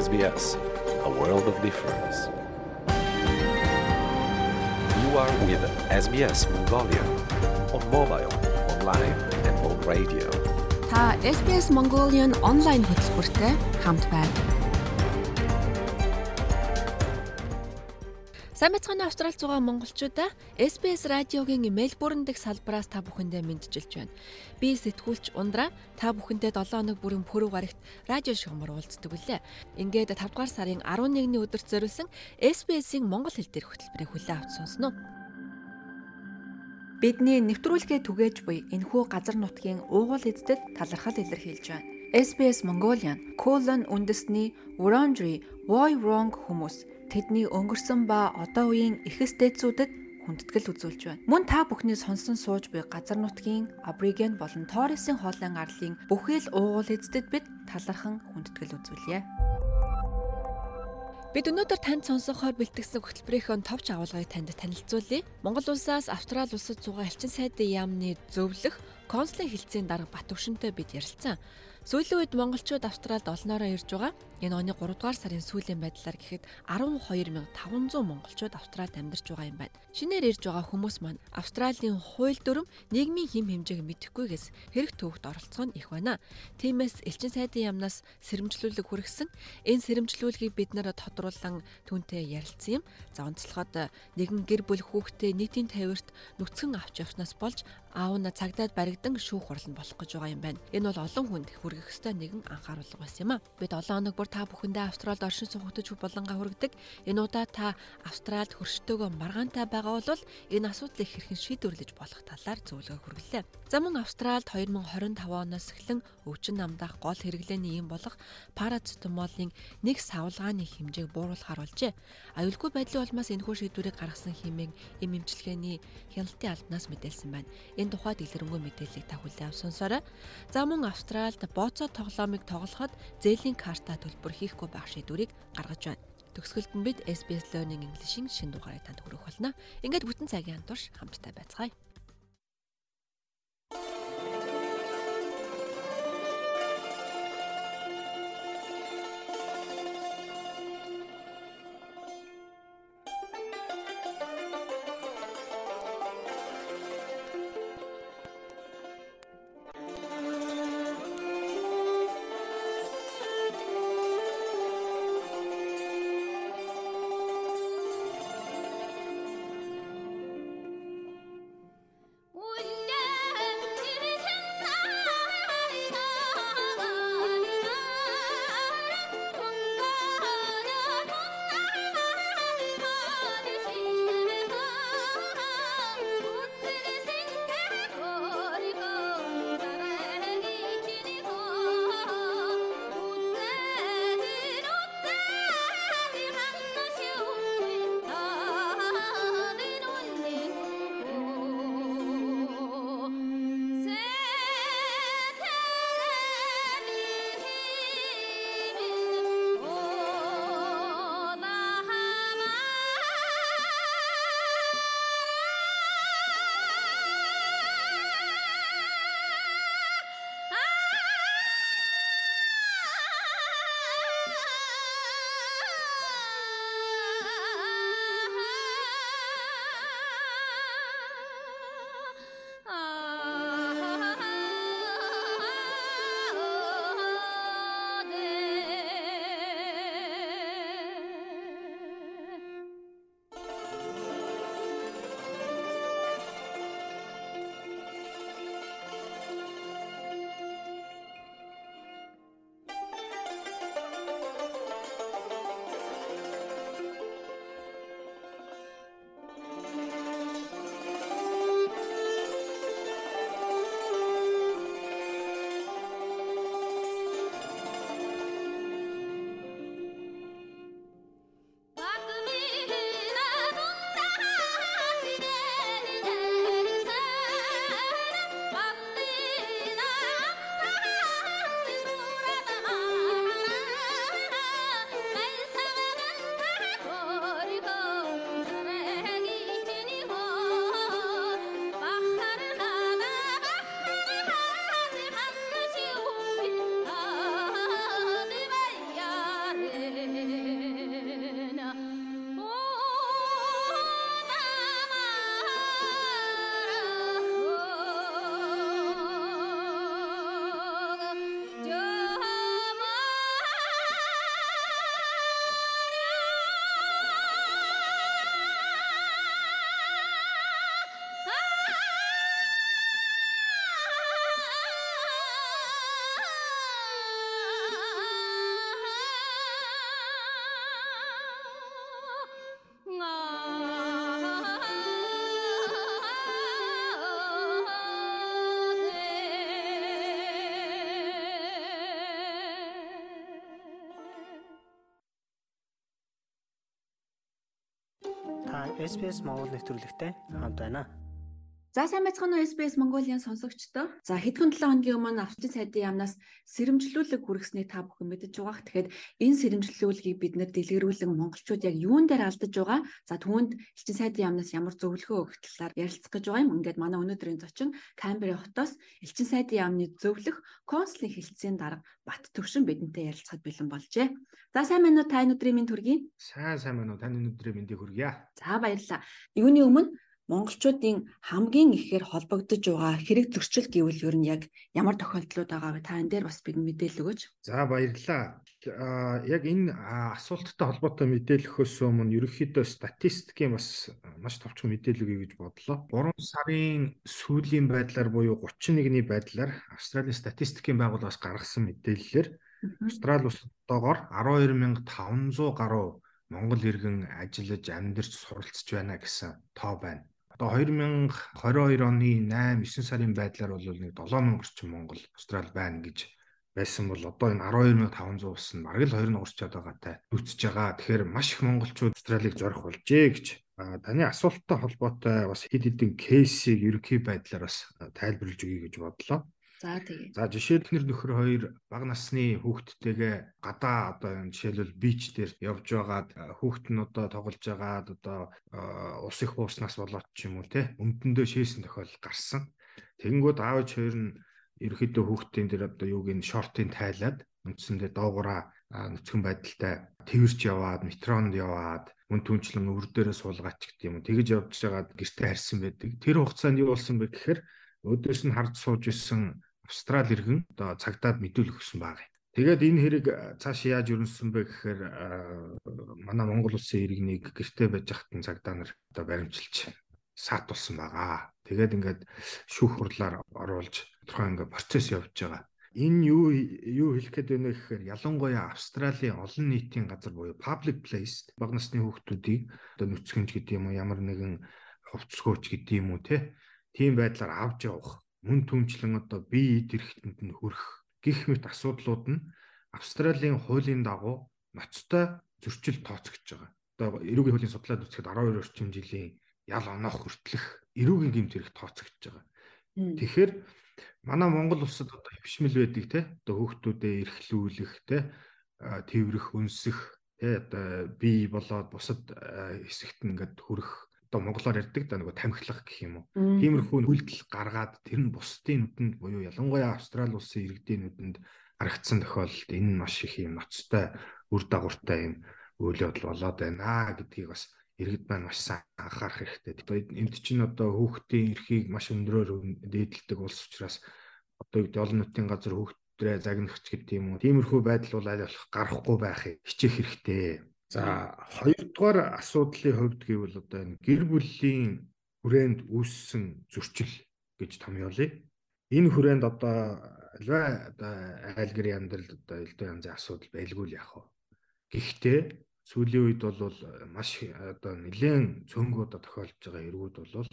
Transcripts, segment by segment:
SBS, a world of difference. You are with SBS Mongolia on mobile, online and on radio. Та SBS Mongolian онлайн хөтөлбөртэй хамт байна. Сайн бацхан Австрал зугаа монголчуудаа SBS радиогийн Мельбурн дэх салбараас та бүхэндээ мэдчилж байна. Би сэтгүүлч Ундраа та бүхэндээ 7 хоног бүрэн пүрэв гарагт радио шугамар уулздаг үлээ. Ингээд 5 дугаар сарын 11-ний өдөрт зориулсан SBS-ийн монгол хэл дээрх хөтөлбөрийг хүлээн авч сонсноо. Бидний нэвтрүүлгээ түгээж буй энэхүү газар нутгийн уугуул эздэд талархал илэрхийлж байна. SBS Mongolian Colon үндэсний Wurundjeri Woi Wurrung хүмүүс тэдний өнгөрсөн ба одоо үеийн эхэс дээдсүүдэд хүндэтгэл үзүүлж байна. Мөн та бүхний сонсон сууж буй газар нутгийн Абориген болон Торресын хоолын арлын бүхэл уугуул эздэд бид талархан хүндэтгэл үзүүлье. Бид өнөөдөр танд сонсохоор бэлтгэсэн хөтөлбөрийнхөө товч агуулгыг танд танилцуулъя. Монгол улсаас Австрали улсад зугаа элчин сайдын яамны зөвлөх консулын хилцээний дарга Батөвшөнтэй бид ярилцсан. Сүүлийн үед монголчууд Австралид олноороо ирж байгаа. Энэ оны 3 дугаар сарын сүүлийн байдлаар гэхэд 12500 монголчууд Австралид амьдарч байгаа юм байна. Шинээр ирж байгаа хүмүүс маань Австралийн хууль дүрм, нийгмийн хим хэмжээг мэдэхгүйгээс хэрэг төвөгт оролцох нь их байна. Тиймээс элчин сайдын яамнаас сэрэмжлүүлэг хүргэсэн. Энэ сэрэмжлүүлгийг бид нэр тодруулан түнтэй ярилцсан юм. За онцлогоод нэгэн гэр бүл хүүхдээ нийтийн тавирт нүцгэн авч явснаас болж аав нь цагдаад баригдан шүүх хурланд болох гэж байгаа юм байна. Энэ бол олон хүнд хүргэх ёстой нэгэн анхааруулга байсан юм а. Бид 7 хоног бүр та бүхэндээ Австралид оршин суугч болонгаа хүргэдэг. Энэ удаа та Австралид хөрштөөгөө маргаантай байгаа бол энэ асуудлыг хэрхэн шийдвэрлэж болох талаар зөвлөгөө хүргэлээ. За мөн Австралид 2025 оноос эхлэн өвчин намдах гол хэрэглээний юм болох парацетамолын нэг савлгааны хэмжээг бууруулахар болжээ. Аюулгүй байдлын улмаас энэхүү шийдвэрийг гаргасан хэмээн эм эмчилгээний хяналтын албанаас мэдээлсэн байна. Энэ тухайд илэрэнгүй мэдээллийг та хүлээн авсан сонсорой. За мөн Австралид боцоо тоглоомыг тоглоход зээлийн карта төлбөр хийхгүй байх шийдвэрийг гаргаж байна. Төгсгөлд нь бид SBS Learning English-ийн шинэ дугаарыг танд хүргэх болно. Ингээд бүтэн цагийн хамтурш хамтдаа байцгаая. SPS Монгол нэвтрүүлэгтэй хамт байна. За сайн байцгаана уу SBS Mongolia сонсогчдоо. За хэдхэн 7 хоногийн өмнө авчид сайдын яамнаас сэрэмжлүүлэг хүргэснийг та бүхэн мэдэж байгаах. Тэгэхээр энэ сэрэмжлүүлгийг бид нэр дэлгэрүүлэн монголчууд яг юун дээр алдаж байгаа. За түүнд элчин сайдын яамнаас ямар зөвлөгөө өгөх талаар ярилцах гэж байгаа юм. Ингээд манай өнөөдрийн зочин Камбери хотоос элчин сайдын яамны зөвлөх консулын хэлтсийн дарга Бат Төвшин бидэнтэй ярилцахад бэлэн болжээ. За сайн байна уу та өнөөдрийн минь төргий? Сайн сайн байна уу таны өнөөдрийн мэндийг хүргье. За баярлалаа. Юуны өмнө монголчуудын хамгийн ихээр холбогдож байгаа хэрэг зөрчил гэвэл ер нь яг ямар тохиолдлууд байгаа вэ? Та энэ дээр бас бид мэдээлэл өгөөч. За баярлалаа. Яг энэ асуулттай холбоотой мэдээлөхөөс өмнө ерөнхийдөө статистикийн бас маш товчхон мэдээлэл өгье гэж бодлоо. 3 сарын сүүлийн байдлаар буюу 31-ний байдлаар Австралийн статистикийн байгууллагаас гаргасан мэдээллээр Австрали улсад доогоор 12500 гаруй Монгол иргэн ажиллаж амьдарч суралцж байна гэсэн тоо байна одоо 2022 оны 8 9 сарын байдлаар бол нэг 7000 орчим Монгол Австрал байна гэж байсан бол одоо энэ 12500 ус нь бараг л 20 орчод байгаатай нүцэж байгаа. Тэгэхээр маш их монголчууд Австралийг зорих болжээ гэж таны асуулттай холбоотой бас хэд хэдэн кейсийг ерөнхий байдлаар бас тайлбарлаж өгье гэж бодлоо. За тэгээ. За жишээд нэр нөхөр хоёр бага насны хүүхдтэйгээ гадаа одоо жишээлбэл бич дээр явж байгаад хүүхд нь одоо тоглож байгаад одоо ус их бууснаас болоод ч юм уу те өмдөндөө шээсэн тохиол гарсан. Тэгэнгүүт аавч хоёр нь ерөөхдөө хүүхдийн дээр одоо юуг ин шортын тайлаад үндсэндээ доогуура нүцгэн байдалтай тэрч яваад метронд яваад мөн түнчлэн өвөр дээрээ суулгаач гэдэг юм. Тэгэж явж байгаад гэртээ харьсан байдаг. Тэр хугацаанд юу болсон бэ гэхээр өдөөс нь хард сууж исэн Австрали иргэн одоо цагдаад мэдүүлэх гэсэн баг. Тэгээд энэ хэрэг цааш яаж өрнөсөн бэ гэхээр манай Монгол улсын иргэнийг гэртээ байж хатан цагдаа нар одоо баримчилж саатуулсан байгаа. Тэгээд ингээд шүүх хурлаар оруулж тодорхой ингээд процесс явж байгаа. Энэ юу юу хэлэх гээд байна гэхээр ялангуяа Австралийн олон нийтийн газар буюу public place баг насны хүүхдүүдийг одоо нүцгэнж гэдэг юм уу ямар нэгэн хувцсгөөч гэдэг юм уу те тийм байдлаар авч явах мөн түнчлэн одоо бие эд эрхтэнд нь хүрэх гих мэт асуудлууд нь Австралийн хуулийн дагуу ноцтой зөрчил тооцогдож байгаа. Одоо эрүүгийн хуулийн судлаад үзэхэд 12 орчим жилийн ял оноох хүртэлх эрүүгийн гэмт хэрэг тооцогдож байгаа. Тэгэхээр манай Монгол улсад одоо хөвшмөл байдаг те одоо хүүхдүүдэд эрхлүүлэх те тэрвэрх өнсөх те одоо бие болоод бусад хэсэгт ингээд хүрэх одоо монголоор ярьдаг да нөгөө тамхилах гэх юм уу. Тиймэрхүү үйлдэл гаргаад тэр нь бусдын нүдэнд буюу ялангуяа Австрали улсын иргэдийн нүдэнд харагдсан тохиолдолд энэ нь маш их юм ноцтой үр дагавартай юм үйл явдал болоод байна гэдгийг бас иргэд маань маш сайн анхаарах хэрэгтэй. Одоо энд чинь одоо хүүхдийн эрхийг маш өндөрөөр дээдэлдэг улс учраас одоо олон нийтийн газар хүүхдрээ загнахч гэдэг юм уу. Тиймэрхүү байдал бол аль болох гарахгүй байхыг хичээх хэрэгтэй. За хоёрдугаар асуудлын хувьд гэвэл одоо энэ гэр бүлийн хүрээнд үүссэн зөрчил гэж томьёолъё. Энэ хүрээнд одоо альва одоо айл гэрийн амьдралд одоо элдв янзын асуудал байлгүй л яах вэ? Гэхдээ сүүлийн үед бол маш одоо нэлээд цөөнгөө одоо тохиолдож байгаа эргүүд бол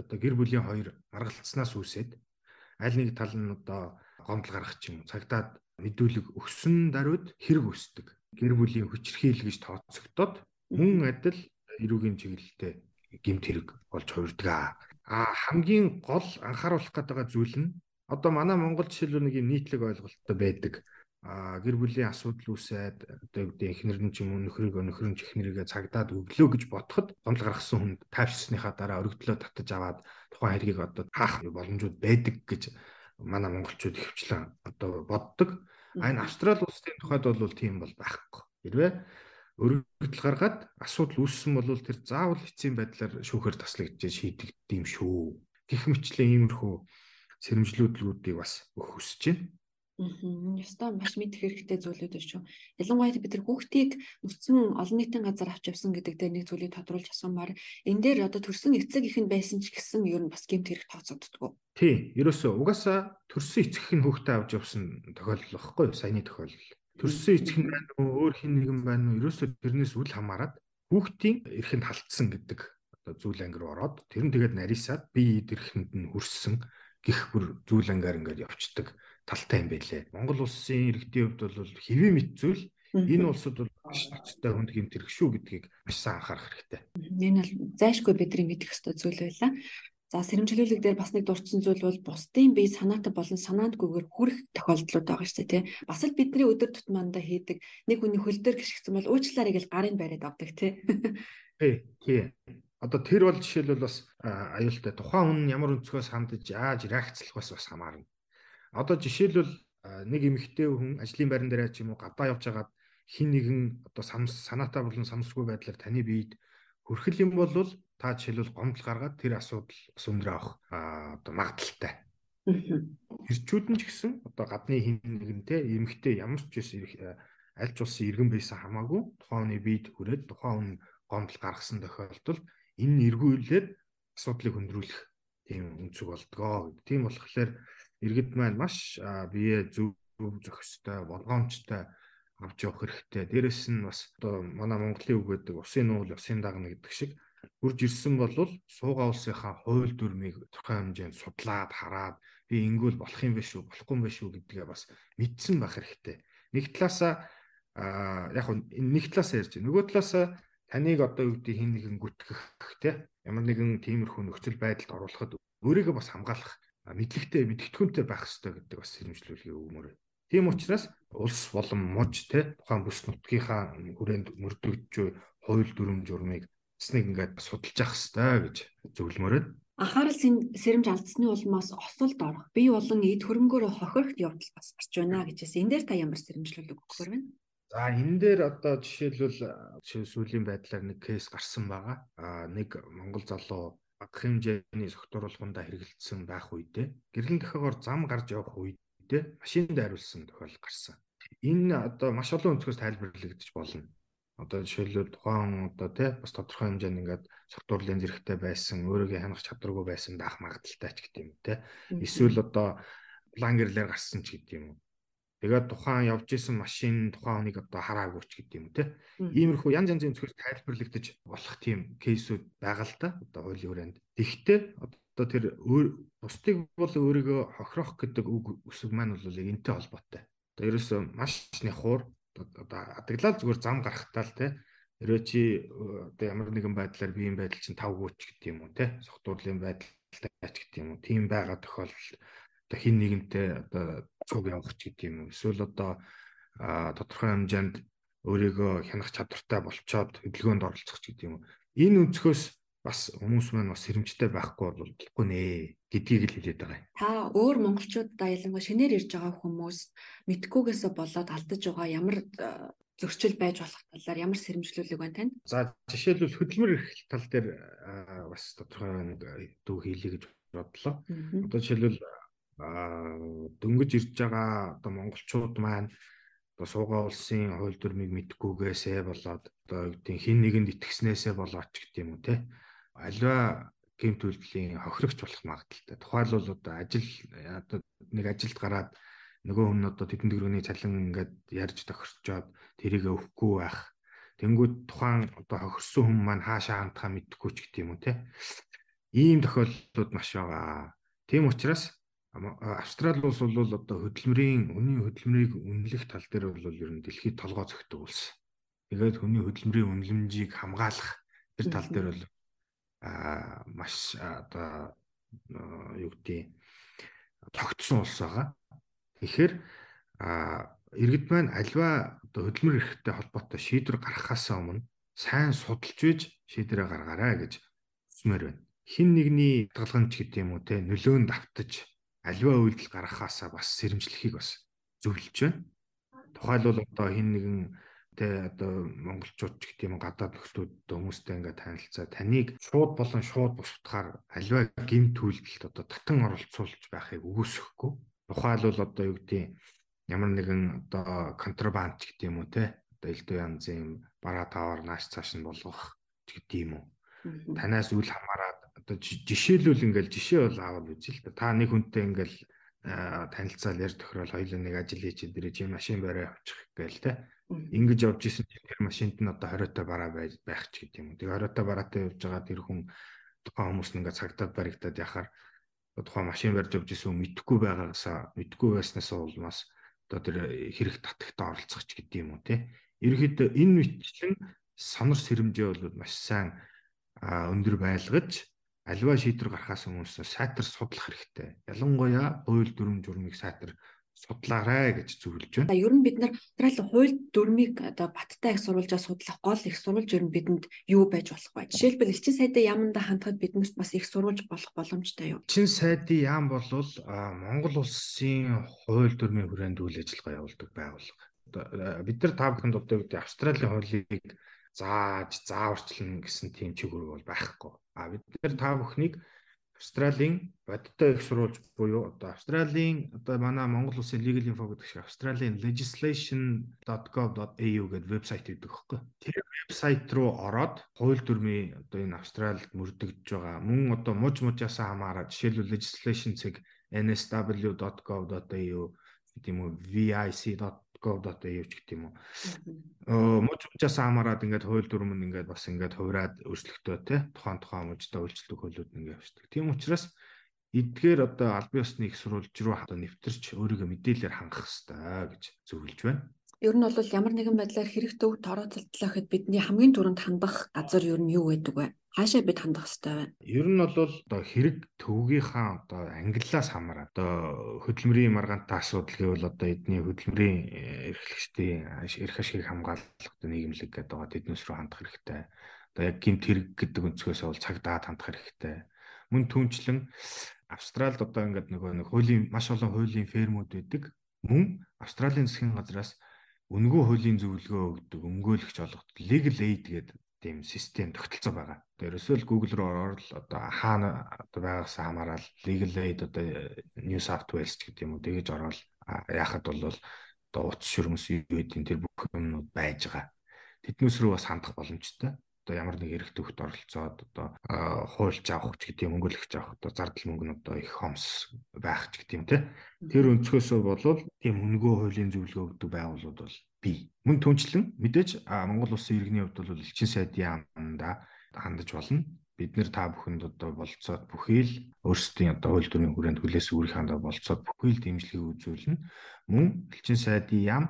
одоо гэр бүлийн хоёр маргалцснаас үүсээд аль нэг тал нь одоо гомдол гаргах ч юм уу цагдаад мэдүүлэг өгсөн даруйд хэрэг өсдөг гэр бүлийн хүчирхийл гэж тооцогдоод мөн адил эрүүгийн чиглэлтэй гэмт хэрэг болж хувирдаг. А хамгийн гол анхааруулах гэдэг зүйл нь одоо манай Монгол жишээлбэл нэг юм нийтлэг ойлголттой байдаг. А гэр бүлийн асуудал үүсээд одоо юу гэдэг эхнэр нь ч юм уу нөхрийг нөхөр нь эхнэрийгээ цагдаад өглөө гэж бодоход гомдол гаргасан хүнд тайвширсныхаа дараа өргөдлөө татаж аваад тухайн хэргийг одоо хаах боломжууд байдаг гэж манай монголчууд ихвчлэн одоо боддог. А энэ Австрали улсын тухайд бол тийм бол байхгүй. Хэрвээ өргөдөл гаргаад асуудал үүссэн бол тэр заавал эцсийн байдлаар шүүхээр таслагдж шийдэгдэв юм шүү. Гэх мэтлэн иймэрхүү сэрэмжлүүлгүүдийг бас өгөх хүсэж байна. Мм ёстой маш мэдэх хэрэгтэй зүйлүүд байна шүү. Ялангуяа бид нар хүүхдийг өссөн олон нийтийн газар авч явсан гэдэг дээр нэг зүйлийг тодруулж асуумаар энэ дээр одоо төрсэн эцэг ихэнд байсан ч гэсэн ер нь бас гэмт хэрэг тооцогддгоо. Тийм, ерөөсөө угаасаа төрсэн эцэг ихэн хүүхдээ авч явсан тохиолдол багхгүй юу? Саяны тохиолдол. Төрсэн эцэг нь байна уу, өөр хин нэгэн байна уу? Ерөөсөө тэрнээс үл хамааран хүүхдийн эрхэнд халтсан гэдэг одоо зүйл ангир ороод тэр нь тэгээд нарийсаад бие идэрхэнд нь хүрсэн гих бүр зүйл ангаар ингээд явцдаг талтай юм байлээ. Монгол улсын иргэдийн хувьд бол хэвээ мэт зүйл Энэ улсууд бол маш ноцтой хүнд гэмт хэрэг шүү гэдгийг маш сайн анхаарах хэрэгтэй. Энэ бол зайшгүй бидний мэдэх ёстой зүйл байлаа. За сэрэмжлүүлэг дээр бас нэг дурдсан зүйл бол бусдын бие санаатай болон санаандгүйгээр хүрэх тохиолдлууд байгаа шүү дээ тий. Бас л бидний өдөр тутмаанда хийдэг нэг хүний хөл дээр гიშгцэн бол уучлаарай гэж гарын бариад авдаг тий. Тий, тий. Одоо тэр бол жишээлбэл бас аюултай. Тухайн хүн ямар өнцгөөс хандаж яаж реакцлахаас бас хамаарна. Одоо жишээлбэл нэг эмэгтэй хүн ажлын байран дээр ч юм уу гадаа явж байгаад хин нэгэн одоо санаатай болон самсргүй байдлаар таны биед хүрхэл юм бол та жишээлбэл гомдол гаргаад тэр асуудал бас өндрөө авах одоо магадaltaй. Ирчүүд нь ч гэсэн одоо гадны хин нэгэн те эмгтэй ямар ч байсан аль ч улсын иргэн байсан хамаагүй тухайн хүний биед хүрээд тухайн хүн гомдол гаргасан тохиолдолд энэ эргүүлээд асуудлыг хөндрүүлэх тийм өнцөг болдгоо. Тийм болохоор иргэд маань маш бие зөв зохистой, болгоомжтой авч явах хэрэгтэй. Дээрэс нь бас одоо манай Монголын үг гэдэг усын нуул усын дагна гэдэг шиг хурж ирсэн бол суугаа улсынхаа хууль дүрмийг тодорхой хэмжээнд судлаад хараад би ингэвэл болох юм биш үү болохгүй юм биш үү гэдгээ бас мэдсэн байх хэрэгтэй. Нэг талаасаа яг нэг талаасаа ярьж байгаа. Нөгөө талаасаа таныг одоо юу гэдэг хин нэгэн гүтгэх те ямар нэгэн тиймэрхүү нөхцөл байдалд оруулахад өөрийгөө бас хамгаалах мэдлэгтэй мэдгэдэггүнтэй байх хэрэгтэй гэдэг бас хэмжлүүлгийн өгмөр. Тийм учраас улс болон муж те тухайн бүс нутгийнхаа хүрээнд мөрдөгдөж хууль дүрм журмыг нэг ингээд судалж явах хэрэгтэй гэж зөвлөмөрөө. Анхаарал сэрэмж алдсны улмаас осолд орох, бие болон эд хөрөнгөөрөө хохирохт явдал бас гарч байна гэжээс энэ дээр та ямар сэрэмжлүүлэг өгөхөр байна? За энэ дээр одоо жишээлбэл жишээ сүүлийн байдлаар нэг кейс гарсан байгаа. А нэг Монгол залуу бага хэмжээний согтууруулганда хэрэгэлдсэн байх үедээ гэрлийн дахиагаар зам гарч явах үедээ машинд хариулсан тохиолдол гарсан. Энэ одоо маш олон өнцгөөс тайлбарлагдаж болно одоо жишээлбэл тухайн одоо тий бас тодорхой хэмжээнд ингээд согтуурлын зэрэгтэй байсан, өөрийгөө хянах чадваргүй байсан даах магадaltaй ч гэдэг юм тий. Эсвэл одоо план гэрлэр гарсан ч гэдэг юм уу. Тэгээд тухайн явж исэн машин тухайн хүнийг одоо хараагүй ч гэдэг юм тий. Иймэрхүү янз янзын зөвхөн тайлбарлагдаж болох тийм кейсүүд байгаа л да. Одоо хуулийн хүрээнд. Тэгвэл одоо тэр бусдыг бол өөрийгөө хохирох гэдэг үг үсэг маань бол энтэй холбоотой. Одоо ерөөсөө маш нэхуур одоо адаглал зүгээр зам гарахтаа л те өрөө чи одоо ямар нэгэн байдлаар биеийн байдал чинь тав гүйч гэдэг юм уу те согтуурлын байдалтай ч гэдэг юм уу тийм байгаа тохиолдолд одоо хин нэгэнтэй одоо цуг явах ч гэдэг юм уу эсвэл одоо тодорхой хэмжээнд өөрийгөө хянах чадвартай болцоод хөдөлгөөнд оролцох ч гэдэг юм уу энэ өнцгөөс бас хүмүүс маань бас сэрэмжтэй байхгүй бол болохгүй нэ гэдгийг л хэлээд байгаа юм. Та өөр монголчуудаа ялангуяа шинээр ирж байгаа хүмүүс мэдгүйгээсээ болоод алдаж байгаа ямар зөрчил байж болох талаар ямар сэрэмжлүүлэг байна тань? За жишээлбэл хөдөлмөр эрхлэл тал дээр бас тодорхой нэг дүү хийлээ гэж бодлоо. Одоо жишээлбэл дөнгөж ирж байгаа одоо монголчууд маань одоо суугаа улсын хууль дүрмийг мэдгүйгээсээ болоод одоо хин нэгэнд итгэснээсээ болоод ч гэдэм үү те альва гэмт үйлдэлийн хохирогч болох магадaltaй. Тухайлбал одоо ажил одоо нэг ажилд гараад нөгөө хүн одоо тэдэн төгрөгийн цалин ингээд ярьж тохирчоод тэрийг өвөхгүй байх. Тэнгүүд тухайн одоо хохирсон хүн маань хаашаа хандхаа мэдэхгүй ч гэдэм үү те. Ийм тохиолдлууд маш байгаа. Тийм учраас Австрали улс бол одоо хөдөлмөрийн үнийн хөдөлмөрийг үнэлэх тал дээр бол ер нь дэлхийд толгой зөгтөг улс. Тэгээд хүний хөдөлмөрийн үнэлэмжийг хамгаалах тэр тал дээр бол а маш одоо юу гэдэг тогтсон улс байгаа. Тэгэхээр а иргэд маань альва одоо хөдөлмөр эрхтэй холбоотой шийдвэр гаргахаас өмнө сайн судалж үйж шийдвэрээ гаргаарай гэж хүсмээр байна. Хин нэгний татгалгач гэдэг юм уу те нөлөөнд автаж альва үйлдэл гаргахаасаа бас сэрэмжлэхийг бас зөвлөж байна. Тухайлбал одоо хин нэгэн тэ одоо монголчууд ч гэдэм гадаад нөхцөлүүд хүмүүстэй ингээд танилцаа таныг шууд болон шууд бусдахаар альва гимт үйлдэлд одоо татан оролцуулж байхыг үгүйсэхгүй. Тухайлбал одоо юу гэдэг ямар нэгэн одоо контрабанд ч гэдэм үү те одоо элдв янзын бараа тавар нааш цааш нь болгох ч гэдэм үү. Танаас үл хамааран одоо жишээлбэл ингээл жишээ бол аавал үзье л та нэг хүнтэй ингээл танилцаал ярьж тохирол хоёулаа нэг ажил хийж дээрээ чи машин барай авчих гээл те Ингэж явж исэн чинь тэр машинд нь одоо 20 та бараа байх ч гэдэг юм. Тэгээ 20 та бараатай явж байгаа тэр хүн тухайн хүмүүс ингээд цагтаад баригдаад яхаар тухайн машин барьж явж исэн мэдэхгүй байгаагасаа мэдэхгүй байснаас улмаас одоо тэр хэрэг татагтаа оролцох ч гэдэг юм уу те. Ерөнхийдөө энэ мэтчлэн сонор сэрэмжээ бол маш сайн өндөр байлгаж альва шийдвэр гаргахаас өмнө сайтар судлах хэрэгтэй. Ялангуяа хууль дүрм журмыг сайтар судлаарай гэж зөвлөж байна. Ер нь бид нар Австралийн хууль дүрмийг одоо баттай их сурвалжаа судлах гол их сурвалж ер нь бидэнд юу байж болох вэ? Жишээлбэл элчин сайдын яаманда хандхад биднэрт бас их сурвалж болох боломжтой юу? Элчин сайдын яам бол Монгол улсын хууль дүрмийн хүрээнд үйл ажиллагаа явуулдаг байгууллага. Бид нар та бүхэнд одоо гэдэг Австралийн хуулийг зааж, зааварчлан гэсэн тийм чиглэл бол байхгүй. А бид нар та бүхнийг Австралийн бодиттой их сурвалж буюу одоо Австралийн одоо манай Монгол улсын legal info гэдэг шиг Австралийн legislation.gov.au гэдэг вебсайт гэдэг хөхгүй. Тэр вебсайт руу ороод хууль дүрмийн одоо энэ Австралид мөрдөгдөж байгаа мөн одоо муж мужаасаа хамаараад жишээлбэл legislation цэг nsw.gov.au гэдэг юм уу vic.gov gov.au ч гэдэг юм уу. Мууч мужаас хамаарад ингээд хууль дүрм нь ингээд бас ингээд хувраад өөрчлөлтөө те тухайн тухайн мужтай үйлчлдэг хуулиуд ингээд явчихдаг. Тийм учраас эдгээр одоо аль биесны их сурвалж руу одоо нэвтэрч өөрийгөө мэдээлэлээр хангах хэрэгтэй гэж зөвлөж байна. Ер нь бол ямар нэгэн байдлаар хэрэг төвд тооцолтлоо гэхэд бидний хамгийн түрүүнд хандах газар ер нь юу байдаг вэ? Хаашаа бид хандах хэрэгтэй вэ? Ер нь бол одоо хэрэг төвгийнхаа одоо ангиллаас хамаараа одоо хөдөлмөрийн маргаантай асуудал гэвэл одоо эдний хөдөлмөрийн э, эрхлэгчдийн эрх ашгийг хамгаалах нийгэмлэг гэдэг байгаа тэднээс рүү хандах хэрэгтэй. Одоо яг гинт хэрэг гэдэг өнцгөөс бол цагдаад хандах хэрэгтэй. Мөн түнчлэн Австралид одоо ингээд нөгөө нэг хуулийн маш олон хуулийн фермүүд байдаг. Мөн Австралийн засгийн газраас үнэгүй хуулийн зөвлөгөө өгдөг өмгөөлөгч олгот legal aid гэдэг тийм систем тогтолцоо байгаа. Ерөөсөө л Google руу ороод одоо хаана одоо байгаас хамаарал legal aid одоо New South Wales ч гэдэг юм уу тэгэж ороод яхад бол одоо утас шүрмэс юу гэдэг тэр бүх юмнууд байж байгаа. Тэднээс рүү бас хандах боломжтой одоо ямар нэг эрэх төгт оролцоод одоо хуульч авах ч гэдэг юм өнгөлөгч авах одоо зардал мөнгө нь одоо их хомс байх ч гэдэг юм те тэр өнцгөөсөө болвол тийм үнгөө хуулийн зөвлөгөө өгдөг байгууллагууд бол бий. Мөн түнчлэн мэдээж Монгол улсын иргэний хувьд бол элчин сайдын яамда хандаж болно. Бид нэр та бүхэнд одоо болцоод бүхий л өөрсдийн одоо хууль дүрмийн хүрээнд хүлээс өөрийнхөө болцоод бүхий л дэмжлэгийг үзүүлнэ. Мөн элчин сайдын яам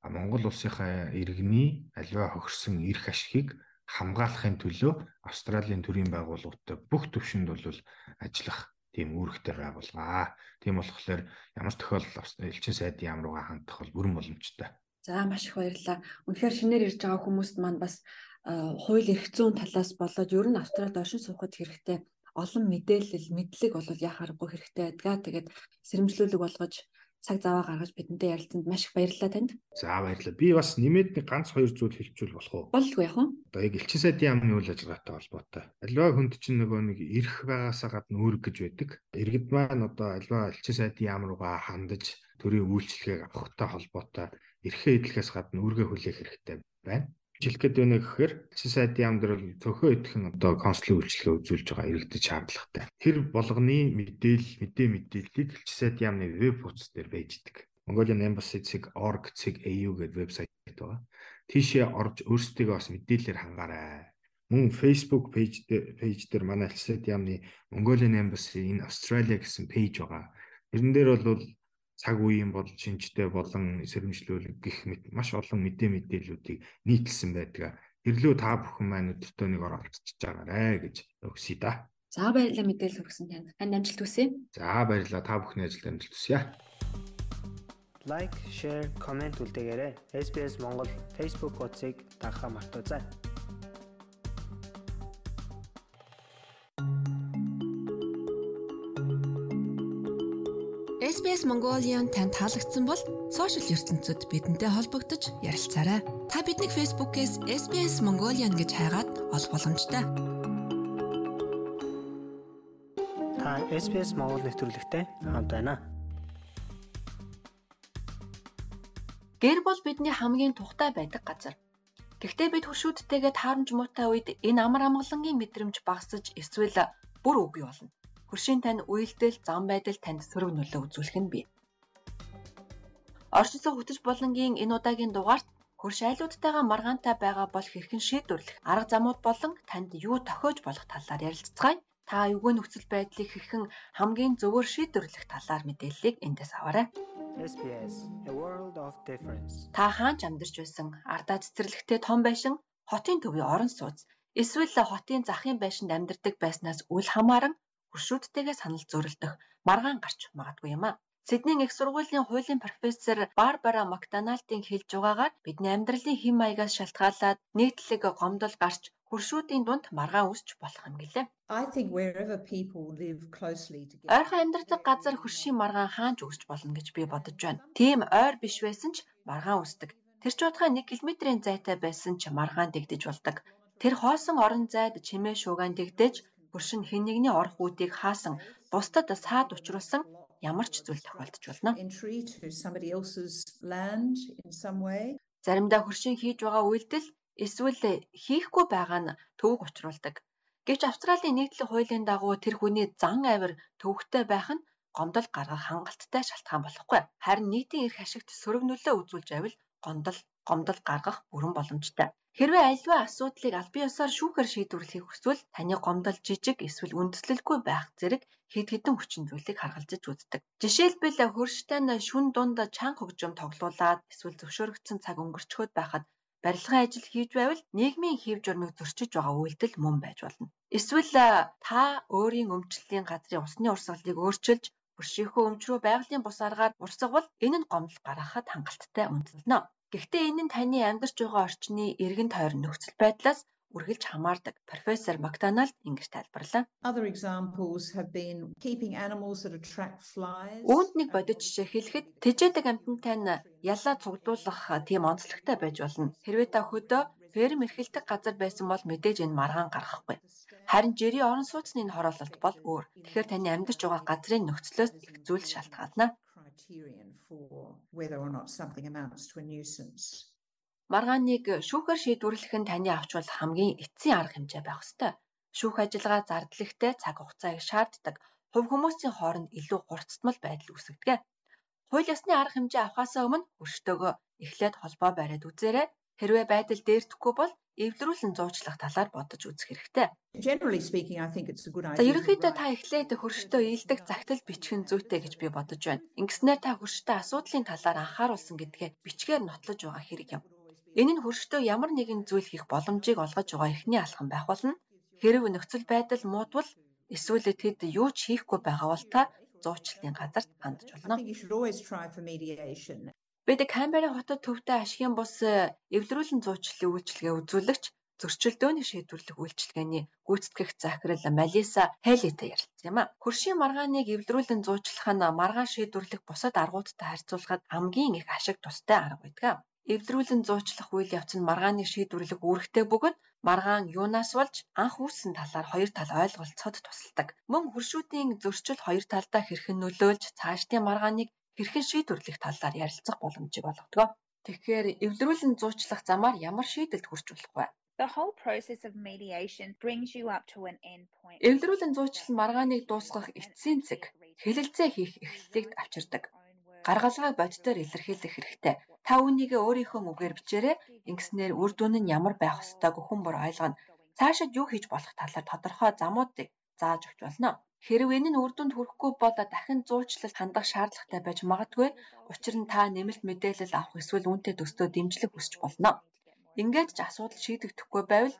Монгол улсынхаа иргэний аливаа хохирсон эрх ашигыг хамгаалахын төлөө Австралийн төрийн байгууллагуудтай бүх төвшөнд бол ажиллах тийм үүрэгтэй байгуулгаа. Тийм болохоор ямар тохиолдолд элчин сайдын яам руугаа хандах бол бүрэн боломжтой. За маш их баярлалаа. Үнэхээр шинээр ирж байгаа хүмүүст маань бас хууль эрх зүйн талаас болоод ер нь Австралид оршин суухад хэрэгтэй олон мэдээлэл, мэдлэг бол яхааргүй хэрэгтэй байдгаа. Тэгээд сэрэмжлүүлэг болгож цаг зав гаргаж бидэнтэй ярилцсанд маш их баярлалаа танд. За баярлалаа. Би бас нэмээд нэг ганц хоёр зүйл хэлчихвэл болох уу? Болгүй яах вэ? Одоо яг элчин сайдын яамны үйл ажиллагаатай холбоотой. Альва хүнд чинь нөгөө нэг эрх байгаасаа гадна үүрэг гэж байдаг. Иргэд маань одоо альва элчин сайдын яам руугаа хандаж төрийн үйлчлэгийг авахтай холбоотой эрхээ эдлэхээс гадна үргээ хүлээх хэрэгтэй байна. Жилх гээд байна гэхээр дээр бол цөөхөн идэхэн одоо консулын үйлчлэгээ үзүүлж байгаа иргэдэд шаардлагатай. Тэр болгоны мэдээлэл мэдээ мэдээллийг сайдын яамны веб хуудас дээр байждаг. Mongolian Embassy.org .au гэдэг вебсайт байгаа. Тийшээ орж өөрсдөө бас мэдээлэлээр хангаарай. Мөн Facebook пэйж пэйж дээр манай альсад яамны Mongolian Embassy in Australia гэсэн пэйж байгаа. Тэрэн дээр бол цаг үеийн бодол шинжтэй болон сэрэмжлүүлэг гих мэт маш олон мэдээ мэдээллүүдийг нийтлсэн байдаг. Ирлүү та бүхэн маань өдөртөө нэг оролцож байгаарэ гэж өгсөй да. За баярлалаа мэдээлэл хүргэсэн танд. Танд амжилт хүсье. За баярлалаа. Та бүхний ажилд амжилт хүсье. Лайк, share, comment үлдээгээрэй. SBS Монгол Facebook хуудсыг дагахаа мартаоцай. SBS Mongolian танд таалагдсан бол сошиал ертөнцид бидэнтэй холбогдож ярилцаарай. Та биднийг Facebook-ээс SBS Mongolian гэж хайгаад олох боломжтой. Та SBS Монгол нэвтрүүлэгтэй хамт байна. Гэр бол бидний хамгийн тухтай байдаг газар. Гэхдээ бид хөшүүдтэйгээ таарамж муутай үед энэ амар амгалангийн мэдрэмж багасж эсвэл бүр үгүй болно хөршийн тань үйлдэл зам байдал танд сөрөг нөлөө үзүүлэх нь бий. Оршин суух хөтөч булангийн энэ удаагийн дугаарт хөрш айлуудтайгаа маргаантай байгаа бол хэрхэн шийдвэрлэх арга замууд болон танд юу тохиож болох талаар ярилцгаая. Та эвгүй нөхцөл байдлыг хэрхэн хамгийн зөвөр шийдвэрлэх талаар мэдээллийг эндээс аваарай. SBS A World of Difference. Та хаанч амьдарч байсан ардаа цэцэрлэгтэй том байшин, хотын төвийн орон сууц, эсвэл хотын захын байшинд амьдардаг байснаас үл хамааран хуршүүдтэйгээ санал зөрөлдөх маргаан гарч магадгүй юм а. Сиднейн их сургуулийн хуулийн профессор Барбара Макдоналдын хэлж байгаагаар бидний амьдралын хэм маягаас шалтгаалаад нийтлэг гомдол гарч хуршүүдийн дунд маргаан үсч болох юм гэлээ. Ойрхон амьдардаг газар хөршийн маргаан хаанч үсч болно гэж би бодож байна. Тийм ойр биш байсан ч маргаан үсдэг. Тэр ч удаа 1 км-ийн зайтай байсан ч маргаан дэгдэж болдог. Тэр хоосон орон зайд чимээ шуугаан дэгдэж хөршин хэн нэгний орох үүдийг хаасан бусдад саад учруулсан ямар ч зүйл тохиолдож болно. Заримдаа хөршин хийж байгаа үйлдэл эсвэл хийхгүй байгаа нь төвөг учруулдаг. Гэвч Австралийн нийтлэг хуулийн дагуу тэр хүний зан авир төвөгтэй байх нь гомдол гаргах хангалттай шалтгаан болохгүй. Харин нийтийн эрх ашигт сөрөг нөлөө үзүүлж байвал гомдол гомдол гаргах бүрэн боломжтой. Хэрвээ аливаа асуудлыг аль бие усаар шүүхээр шийдвэрлэхийг хүсвэл таны гомдол жижиг эсвэл үндэслэлгүй байх зэрэг хэд хэдэн хүчин зүйлийг харгалзаж үздэг. Жишээлбэл хөрштэй нь шүн дунд чанга хөгжим тоглуулад эсвэл зөвшөөрөгдсөн цаг өнгөрчхөд байхад барилгын ажил хийж байвал нийгмийн хэв журмыг зөрчиж байгаа үйлдэл мөн байж болно. Эсвэл та өөрийн өмчлөлийн газрын усны урсгалыг өөрчилж өршөөхөө өмч рүү байгалийн бус аргаар урсгавал энэ нь гомдол гаргахад хангалттай үндэслэнэ. Гэхдээ энэ нь таны амьдарч байгаа орчны эргэн тойрон нөхцөл байдлаас үргэлж хамаардаг. Профессор Макдоналд ингэж тайлбарлаа. Үүнд нэг бодит жишээ хэлэхэд тэжээдэг амьтантай нь ялаа цуглуулах тийм онцлогтой байж болно. Хэрвээ та хөдөө ферм эрхэлдэг газар байсан бол мэдээж энэ маргаан гарахгүй. Харин жирийн орон сууцны энэ хороололт бол өөр. Тэгэхээр таны амьдарч байгаа газрын нөхцлөөс их зүйл шалтгаална. Маргааныг шүүхээр шийдвэрлэх нь таны авч болох хамгийн эцсийн арга хэмжээ байх ёстой. Шүүх ажиллагаа зардлахтай цаг хугацааг шаарддаг. Хувь хүмүүсийн хооронд илүү хурцтмал байдал үүсгэдэг. Хууль ёсны арга хэмжээ авахаас өмнө өрштөөгөө эхлээд холбоо бариад үзээрэй. Хэрвээ байдал дээрдэхгүй бол эвлэрүүлэн зуучлах талаар бодож үзэх хэрэгтэй. За ерөнхийдөө та эхлээд хөрштөө ийдэг загтал бичих нь зүйтэй гэж би бодож байна. Ингэснээр та хөрштөө асуудлын талаар анхааруулсан гэдгээ бичгээр нотлож байгаа хэрэг юм. Энэ нь хөрштөө ямар нэгэн зүйл хийх боломжийг олгож байгаа эхний алхам байх болно. Хэрэг нөхцөл байдал муудвал эсвэл тэд юу ч хийхгүй байгаа бол та зуучлалын газарт хандж болно. Бид Камбера хотод төвтэй ашигын бус эвлэрүүлэн зуучлалын үйлчилгээ үзүүлэгч зөрчилдөөний шийдвэрлэх үйлчилгээний гүйцэтгэх захирал Малиса Хелитэй ярилцсан юм а. Хөршийн маргааныг эвлэрүүлэн зуучлах нь маргаан шийдвэрлэх бусад аргуудтай харьцуулахад хамгийн их ашиг тустай арга байдаг эвдрүүлэн зуучлах үйл явц нь маргааны шийдвэрлэх үүрэгтэй бөгөөд маргаан юунаас болж анх үүссэн талаар хоёр тал ойлголцоход тусалдаг. Мөн хуршүүдийн зөрчил хоёр талдаа хэрхэн нөлөөлж цаашдын маргааныг хэрхэн шийдвэрлэх талаар ярилцах боломжийг олгодог. Тэгэхээр эвдрүүлэн зуучлах замаар ямар шийдэлд хүрч болох вэ? The whole process of mediation brings you up to an end point. Эвдрүүлэн зуучлал маргааныг дуусгах эцсийн цэг хэлэлцээ хийх эхлэлийг авчирдаг гаргалгаа боддоор илэрхийлэх хэрэгтэй. Та үүнийгээ өөрийнхөө үгээр бичээрэй. Ингэснээр үр дүн нь ямар байх ёстойг хүн бүр ойлгоно. Цаашид юу хийж болох талаар тодорхой замуудыг зааж өгч болно. Хэрв энэ нь үр дүнд хүрэхгүй бол дахин зуучлал хандах шаардлагатай байж магадгүй. Учир нь та нэмэлт мэдээлэл авах эсвэл үүнтэй төстөө дэмжлэг хүсч болно. Ингээд ч асуудал шийдэгдэхгүй байвал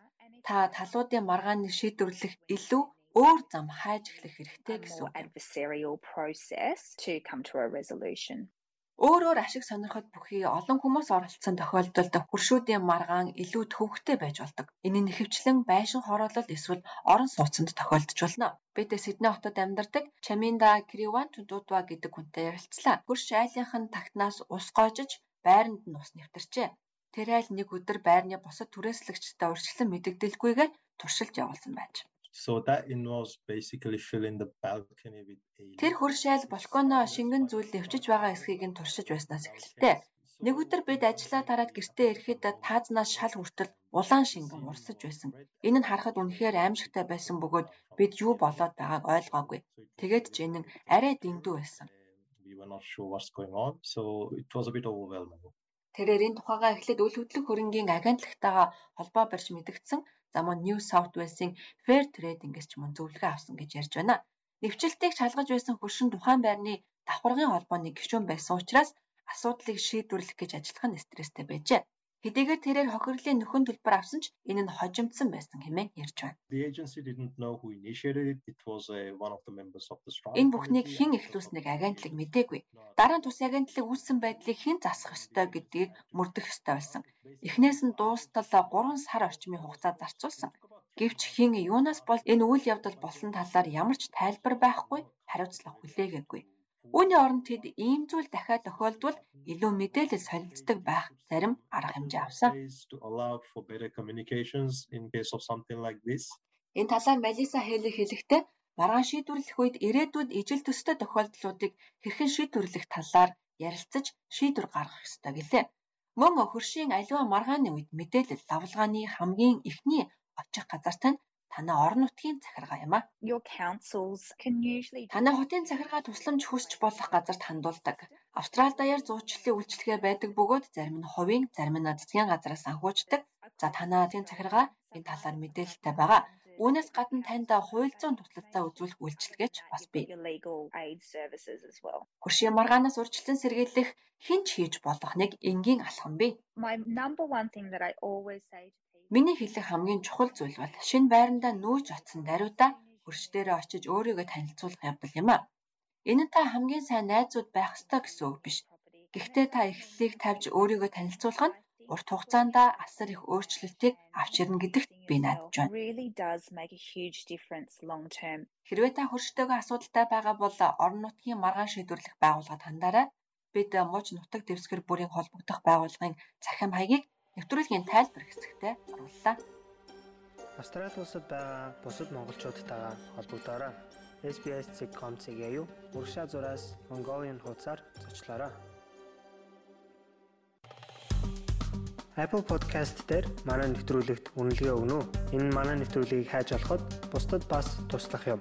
та талуудын маргааныг шийдвэрлэх илүү өөр зам хайж эхлэх хэрэгтэй гэсэн adversarial process to come to a resolution. Өөрөөр ашиг сонирхоод бүхий олон хүмүүс оролцсон тохиолдолд хуршүүдийн маргаан илүү төвөгтэй байж болдог. Энэ нь ихэвчлэн байшин хороолол эсвэл орон сууцнд тохиолдож болно. Бид Сидней хотод амьдардаг Чаминда Криван Тудутва гэдэг хүнтэй ярилцлаа. Хурш айлынх нь тагтнаас ус гоожиж байранд нь ус нэвтэрчээ. Тэр айл нэг өдөр байрны босод түрээслэгчтэй урьдчилан мэдэгдэлгүйгээр туршилт явуулсан байж. So that involves basically filling the balcony with a Тэр хуршайл балконо шингэн зүйл нэвчиж байгаа эсхийг нь туршиж байснаас эхэлтэй. Нэг өдөр бид ажиллаа тараад гэртээ ирэхэд таазнаас шал хүртэл улаан шингэн урсаж байсан. Энэ нь харахад үнэхээр аимшигтай байсан бөгөөд бид юу болоод байгааг ойлгоогүй. Тэгээд ч энэ нь арай дэндүү байсан. We were not sure what's going on. So it was a bit overwhelming. Тэрээр энэ тухайга эхлээд үл хөдлөх хөрөнгийн агентлагтайгаа холбоо барьж мэдгдсэн За мөн New South Wales-ийн Fair Trade-ингээс ч мөн зөвлөгөө авсан гэж ярьж байна. Нэвчлэлтийг шалгаж байсан хөршин тухайн байрны давхаргын холбооны гишүүн байсан учраас асуудлыг шийдвэрлэх гэж ажиллах нь стресстэй байжээ. Хэдийгээр тэрээр хохирлын нөхөн төлбөр авсан ч энэ нь хожимдсан байсан хэмээн ярьж байна. Uh. Энэ бүхнийг хэн эхлүүлснэг агентлаг мэдээгүй. Дараа нь тус агентлаг үүссэн байдлыг хэн засах ёстой гэдгийг мөрдөх ёстой байсан. Эхнээс нь дуустал 3 сар орчмын хугацаа зарцуулсан. Гэвч хэн юунаас бол энэ үйл явдал болсон талаар ямар ч тайлбар байхгүй хариуцлага хүлээгээгүй. Үүний оронд тэд ийм зүйл дахиад тохиолдвол илүү мэдээлэл солилцдог байх зарим арга хэмжээ авсан. Энэ талаар Малиса Хейлер хэлэхдээ маргаан шийдвэрлэх үед ирээдүйд ижил төстэй тохиолдлуудыг хэрхэн шийдвэрлэх талаар ярилцаж шийдвэр гаргах ёстой гэлээ. Мөн хөршийн аливаа маргааны үед мэдээлэл давлгааны хамгийн эхний очих газарт нь танай орон нутгийн захиргаа юм а. Your councils can usually Танай хотын захиргаа тусламж хүсч болох газарт хандуулдаг. Австрали даяар зуучлалын үйлчлэгээ байдаг бөгөөд зарим нь хувийн, зарим нь засгийн газраас санхүүждэг. За танай хотын захиргаа энэ талаар мэдээлэлтэй байгаа. Үүнээс гадна танд хууль зүйн туслалцаа үзүүлэх үйлчилгээч бас бий. Хөршийн маргаанаас урьдчилан сэргийлэх хинч хийж болох нэг энгийн алхам бий. My number one thing that I always say Миний хэлэх хамгийн чухал зүйл бол шинэ байрандаа нүүж очсон даруйдаа хөрш дээрээ очиж өөрийгөө танилцуулах явдал юм а. Энэ та хамгийн сайн найзууд байх ёстой гэсэн үг биш. Гэхдээ та эхлэлийг тавьж өөрийгөө танилцуулах нь урт хугацаанд асар их өөрчлөлтийг авч ирнэ гэдэгт би найдаж байна. Хэрвээ та хөрштөөгөө асуудалтай байгаа бол орон нутгийн маргаан шийдвэрлэх байгууллагад хандаарай. Бид мууч нутаг дэвсгэр бүрийн холбогдох байгууллагын цахим хаягийг нэвтрүүлгийн тайлбар хэсэгтээ орууллаа. Австрали улсад байгаа бусад монголчуудтайгаа холбогдоорой. SBS.com.cg юу уршаа зураас Mongolian хуудасаар зочлоорой. Apple Podcast дээр манай нэвтрүүлэгт үнэлгээ өгнө үү? Энэ манай нэвтрүүлгийг хайж олоход бусдад бас туслах юм.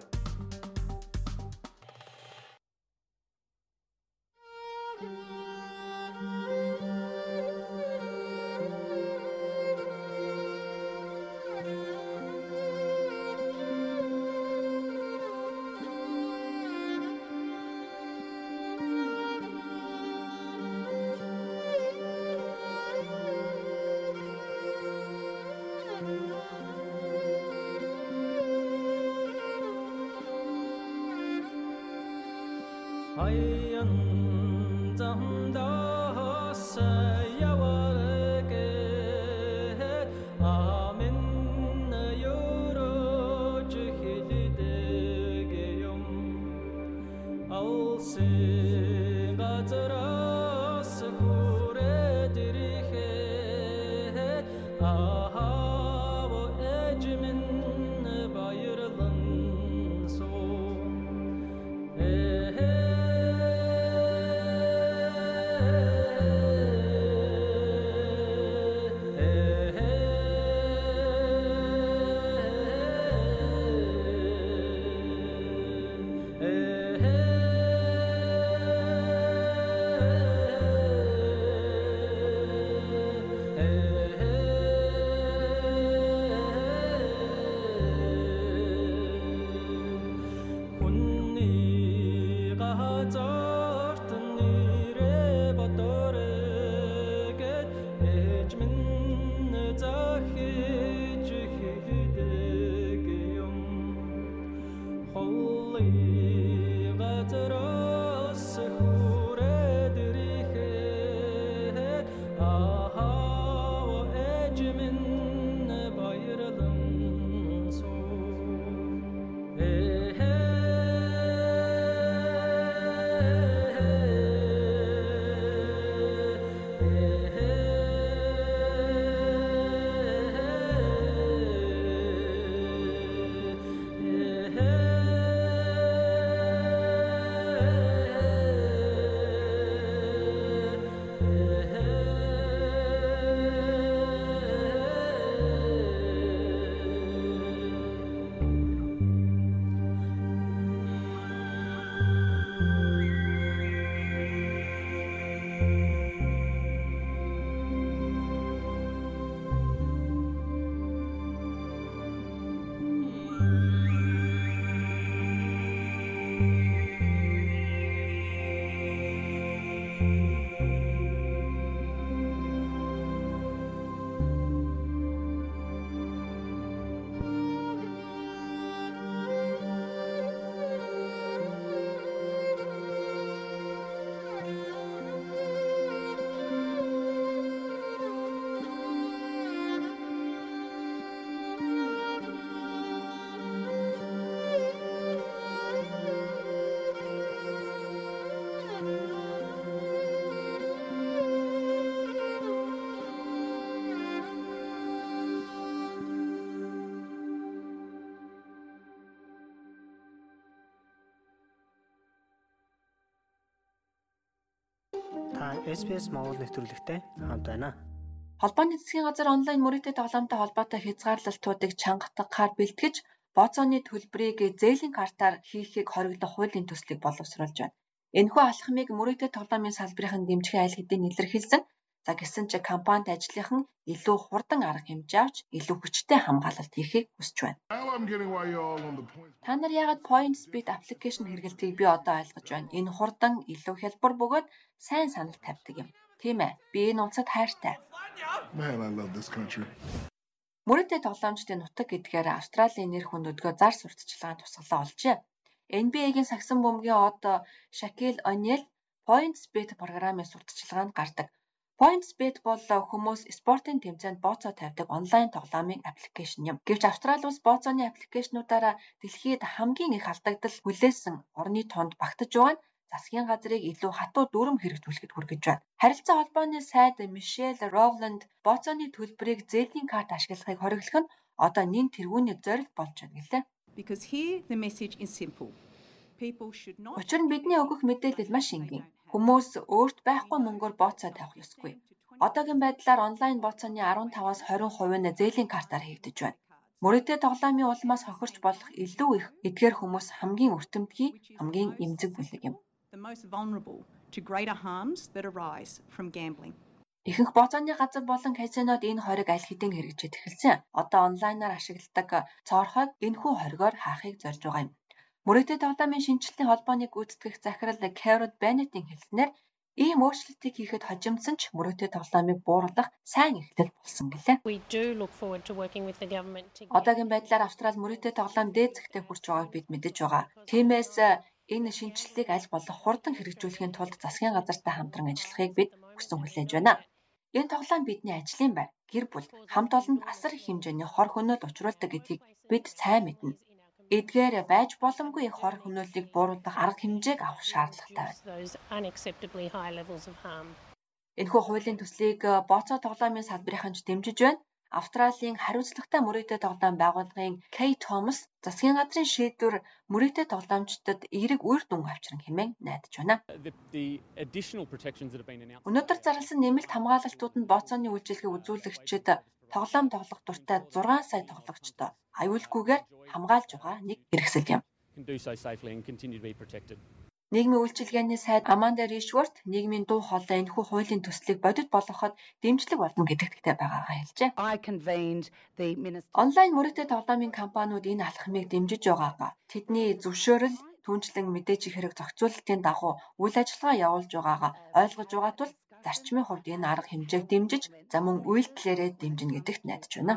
SBS Монгол нэвтрүүлэгтэй хамт байна. Холбооны засгийн газар онлайн мөрөгтэй тоглоомтой холбоотой хязгаарлалтуудыг чангатгаар бэлтгэж бооцооны төлбөрийг зээлийн картаар хийхийг хориглох хуулийн төслийг боловсруулж байна. Энэхүү алхмыг мөрөгтэй тоглоомын салбарын дэмжих айл хэдийн илэрхийлсэн. За гэсэн ч компанид ажлынхан илүү хурдан арга хэмжээ авч илүү хүчтэй хамгаалалт хийхийг хүсэж байна. Та нар яагаад PointSpeed аппликейшн хэрэглэдгийг би одоо ойлгож байна. Энэ хурдан, илүү хялбар бөгөөд сайн санал тавьдаг юм. Тийм ээ. Би энэ улсад хайртай. Man, I love this country. Мөрөдөө тоглоомчдын нутаг гэдгээр Австралийн нэр хүндөдгөө зар сурталчилгаанд тусгалаа олжээ. NBA-гийн сагсан бөмбөгийн од Шакил О'Нил PointsBet програмын сурталчилгаанд гардаг. PointsBet бол хүмүүс спортын тэмцээнд бооцоо тавьдаг онлайн тоглоомын аппликейшн юм. Гэвч Австрали улс бооцооны аппликейшнуудаараа дэлхийд хамгийн их алдагдал хүлээсэн орны тоонд багтаж байгаа нь засгийн газрыг илүү хатуу дүрм хэрэгжүүлэхэд хүргэж байна. Харилцаа холбооны сайд Мишель Ровланд бооцооны төлбөрийг зээлийн карт ашиглахыг хориглох нь одоо нэн тэргүүний зорилго болж байна гэлээ. Because here the message is simple. People should not Учир нь бидний өгөх мэдээлэл маш энгийн. Хүмүүс өөрт байхгүй мөнгөөр бооцоо тавих ёсгүй. Одоогийн байдлаар онлайн бооцооны 15-аас 20% нь зээлийн картаар хийгдэж байна. Мөрөдөө тоглоомын улмаас хохирч болох илүү их эдгээр хүмүүс хамгийн өртөмтгий, хамгийн эмзэг бүлэг юм. Ихэнх бооцооны газар болон казинод энэ хориг аль хэдийн хэрэгжиж эхэлсэн. Одоо онлайнаар ашигладаг цоорхойг энэхүү хоригоор хаахыг зорж байгаа юм. Мөрөдөө тоглоомын шинжилтийн холбооны гүйцэтгэх захирал Carrot Bennett-ийн хэлснээр ийм өөрчлөлтийг хийхэд хожимдсан ч мөрөдөө тоглоомыг бууруулах сайн эхлэл болсон гэлээ. Одоогийн байдлаар Австрали мөрөдөө тоглоом дээд зэгтээ хүрч байгааг бид мэдэж байгаа. Тиймээс энэ шинжилтийг аль болох хурдан хэрэгжүүлэхийн тулд засгийн газартай хамтран ажиллахыг бид хүсэн хүлээж байна. Энэ тоглоом бидний ажлын байр, гэр бүл, хамт олонд асар их хэмжээний хор хөнөөл учруулдаг гэдгийг бид сайн мэднэ. Эдгээр байж боломгүй их хор хөнөөллийг бууруулах арга хэмжээг авах шаардлагатай байна. Энэхүү хуулийн төслийг э, бооцоо тоглоомын салбарынханч дэмжиж байна. Австралийн хариуцлагатай мөрөгтэй тоглоом байгууллагын K Thomas засгийн газрын шийдвэр мөрөгтэй тоглоомчдод эерэг үр дүн авчран хэмээн найдаж байна. Өнөөдөр зарласан нэмэлт хамгаалалтууд нь бооцооны үйлчилгээ үзүүлэгчид тоглоом тоглох дуртай 6 сая тоглогчдоо аюулгүйгээр хамгаалж байгаа нэг хэрэгсэл юм. Нийгмийн үйлчилгээний сайд Аманда Ришворт нийгмийн дуу хоолой энэхүү хуулийн төслийг бодит болгоход дэмжлэг болно гэдэгтээ байгаагаа хэлжээ. Онлайн мөрөгтэй тоглоомын компаниуд энэ алхмыг дэмжиж байгаагаа тэдний зөвшөөрөл түнчлэн мэдээжийн хэрэг зохицуулалтын дагуу үйл ажиллагаа явуулж байгаагаа ойлгож байгаа тул зарчмын хувьд энэ арга хэмжээг дэмжиж за мөн үйлдэлээрээ дэмжинэ гэдэгт найдаж байна.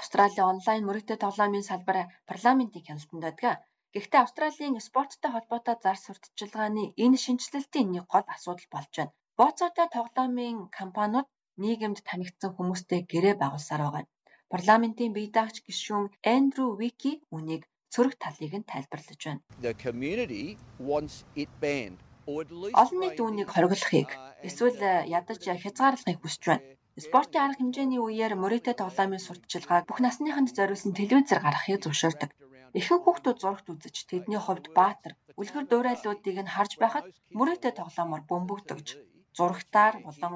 Австралийн онлайн мөрөгтэй тоглоомын салбар парламентын хяналтанд байдаг. Гэхдээ Австралийн спорттой холбоотой зар сурталчилгааны энэ шинжилэлтийн нэг гол асуудал болж байна. Бооцоотой тоглоомын компаниуд нийгэмд танигдсан хүмүүстэй гэрээ байгуулсаар байгаа. юм. Парламентын бие даагч гишүүн Эндрю Вики үнийг цөрөг талыг нь тайлбарлаж байна. The community wants it banned. Олон нийт үүнийг хориглохыг эсвэл ядаж хязгаарлахыг хүсэж байна. Спортын арга хэмжээний үеэр мөрөөдөө тоглоомын сурталчилгааг бүх насныханд зориулсан телевизээр гаргахыг зөвшөөрдөг. Ихэнх хүүхдүүд зурагт үзэж тэдний хувьд баатар, үлгэр дуурайлуудыг нь харж байхад мөрөөдөө тоглоомоор бөмбөгдөгж зурагтаар болон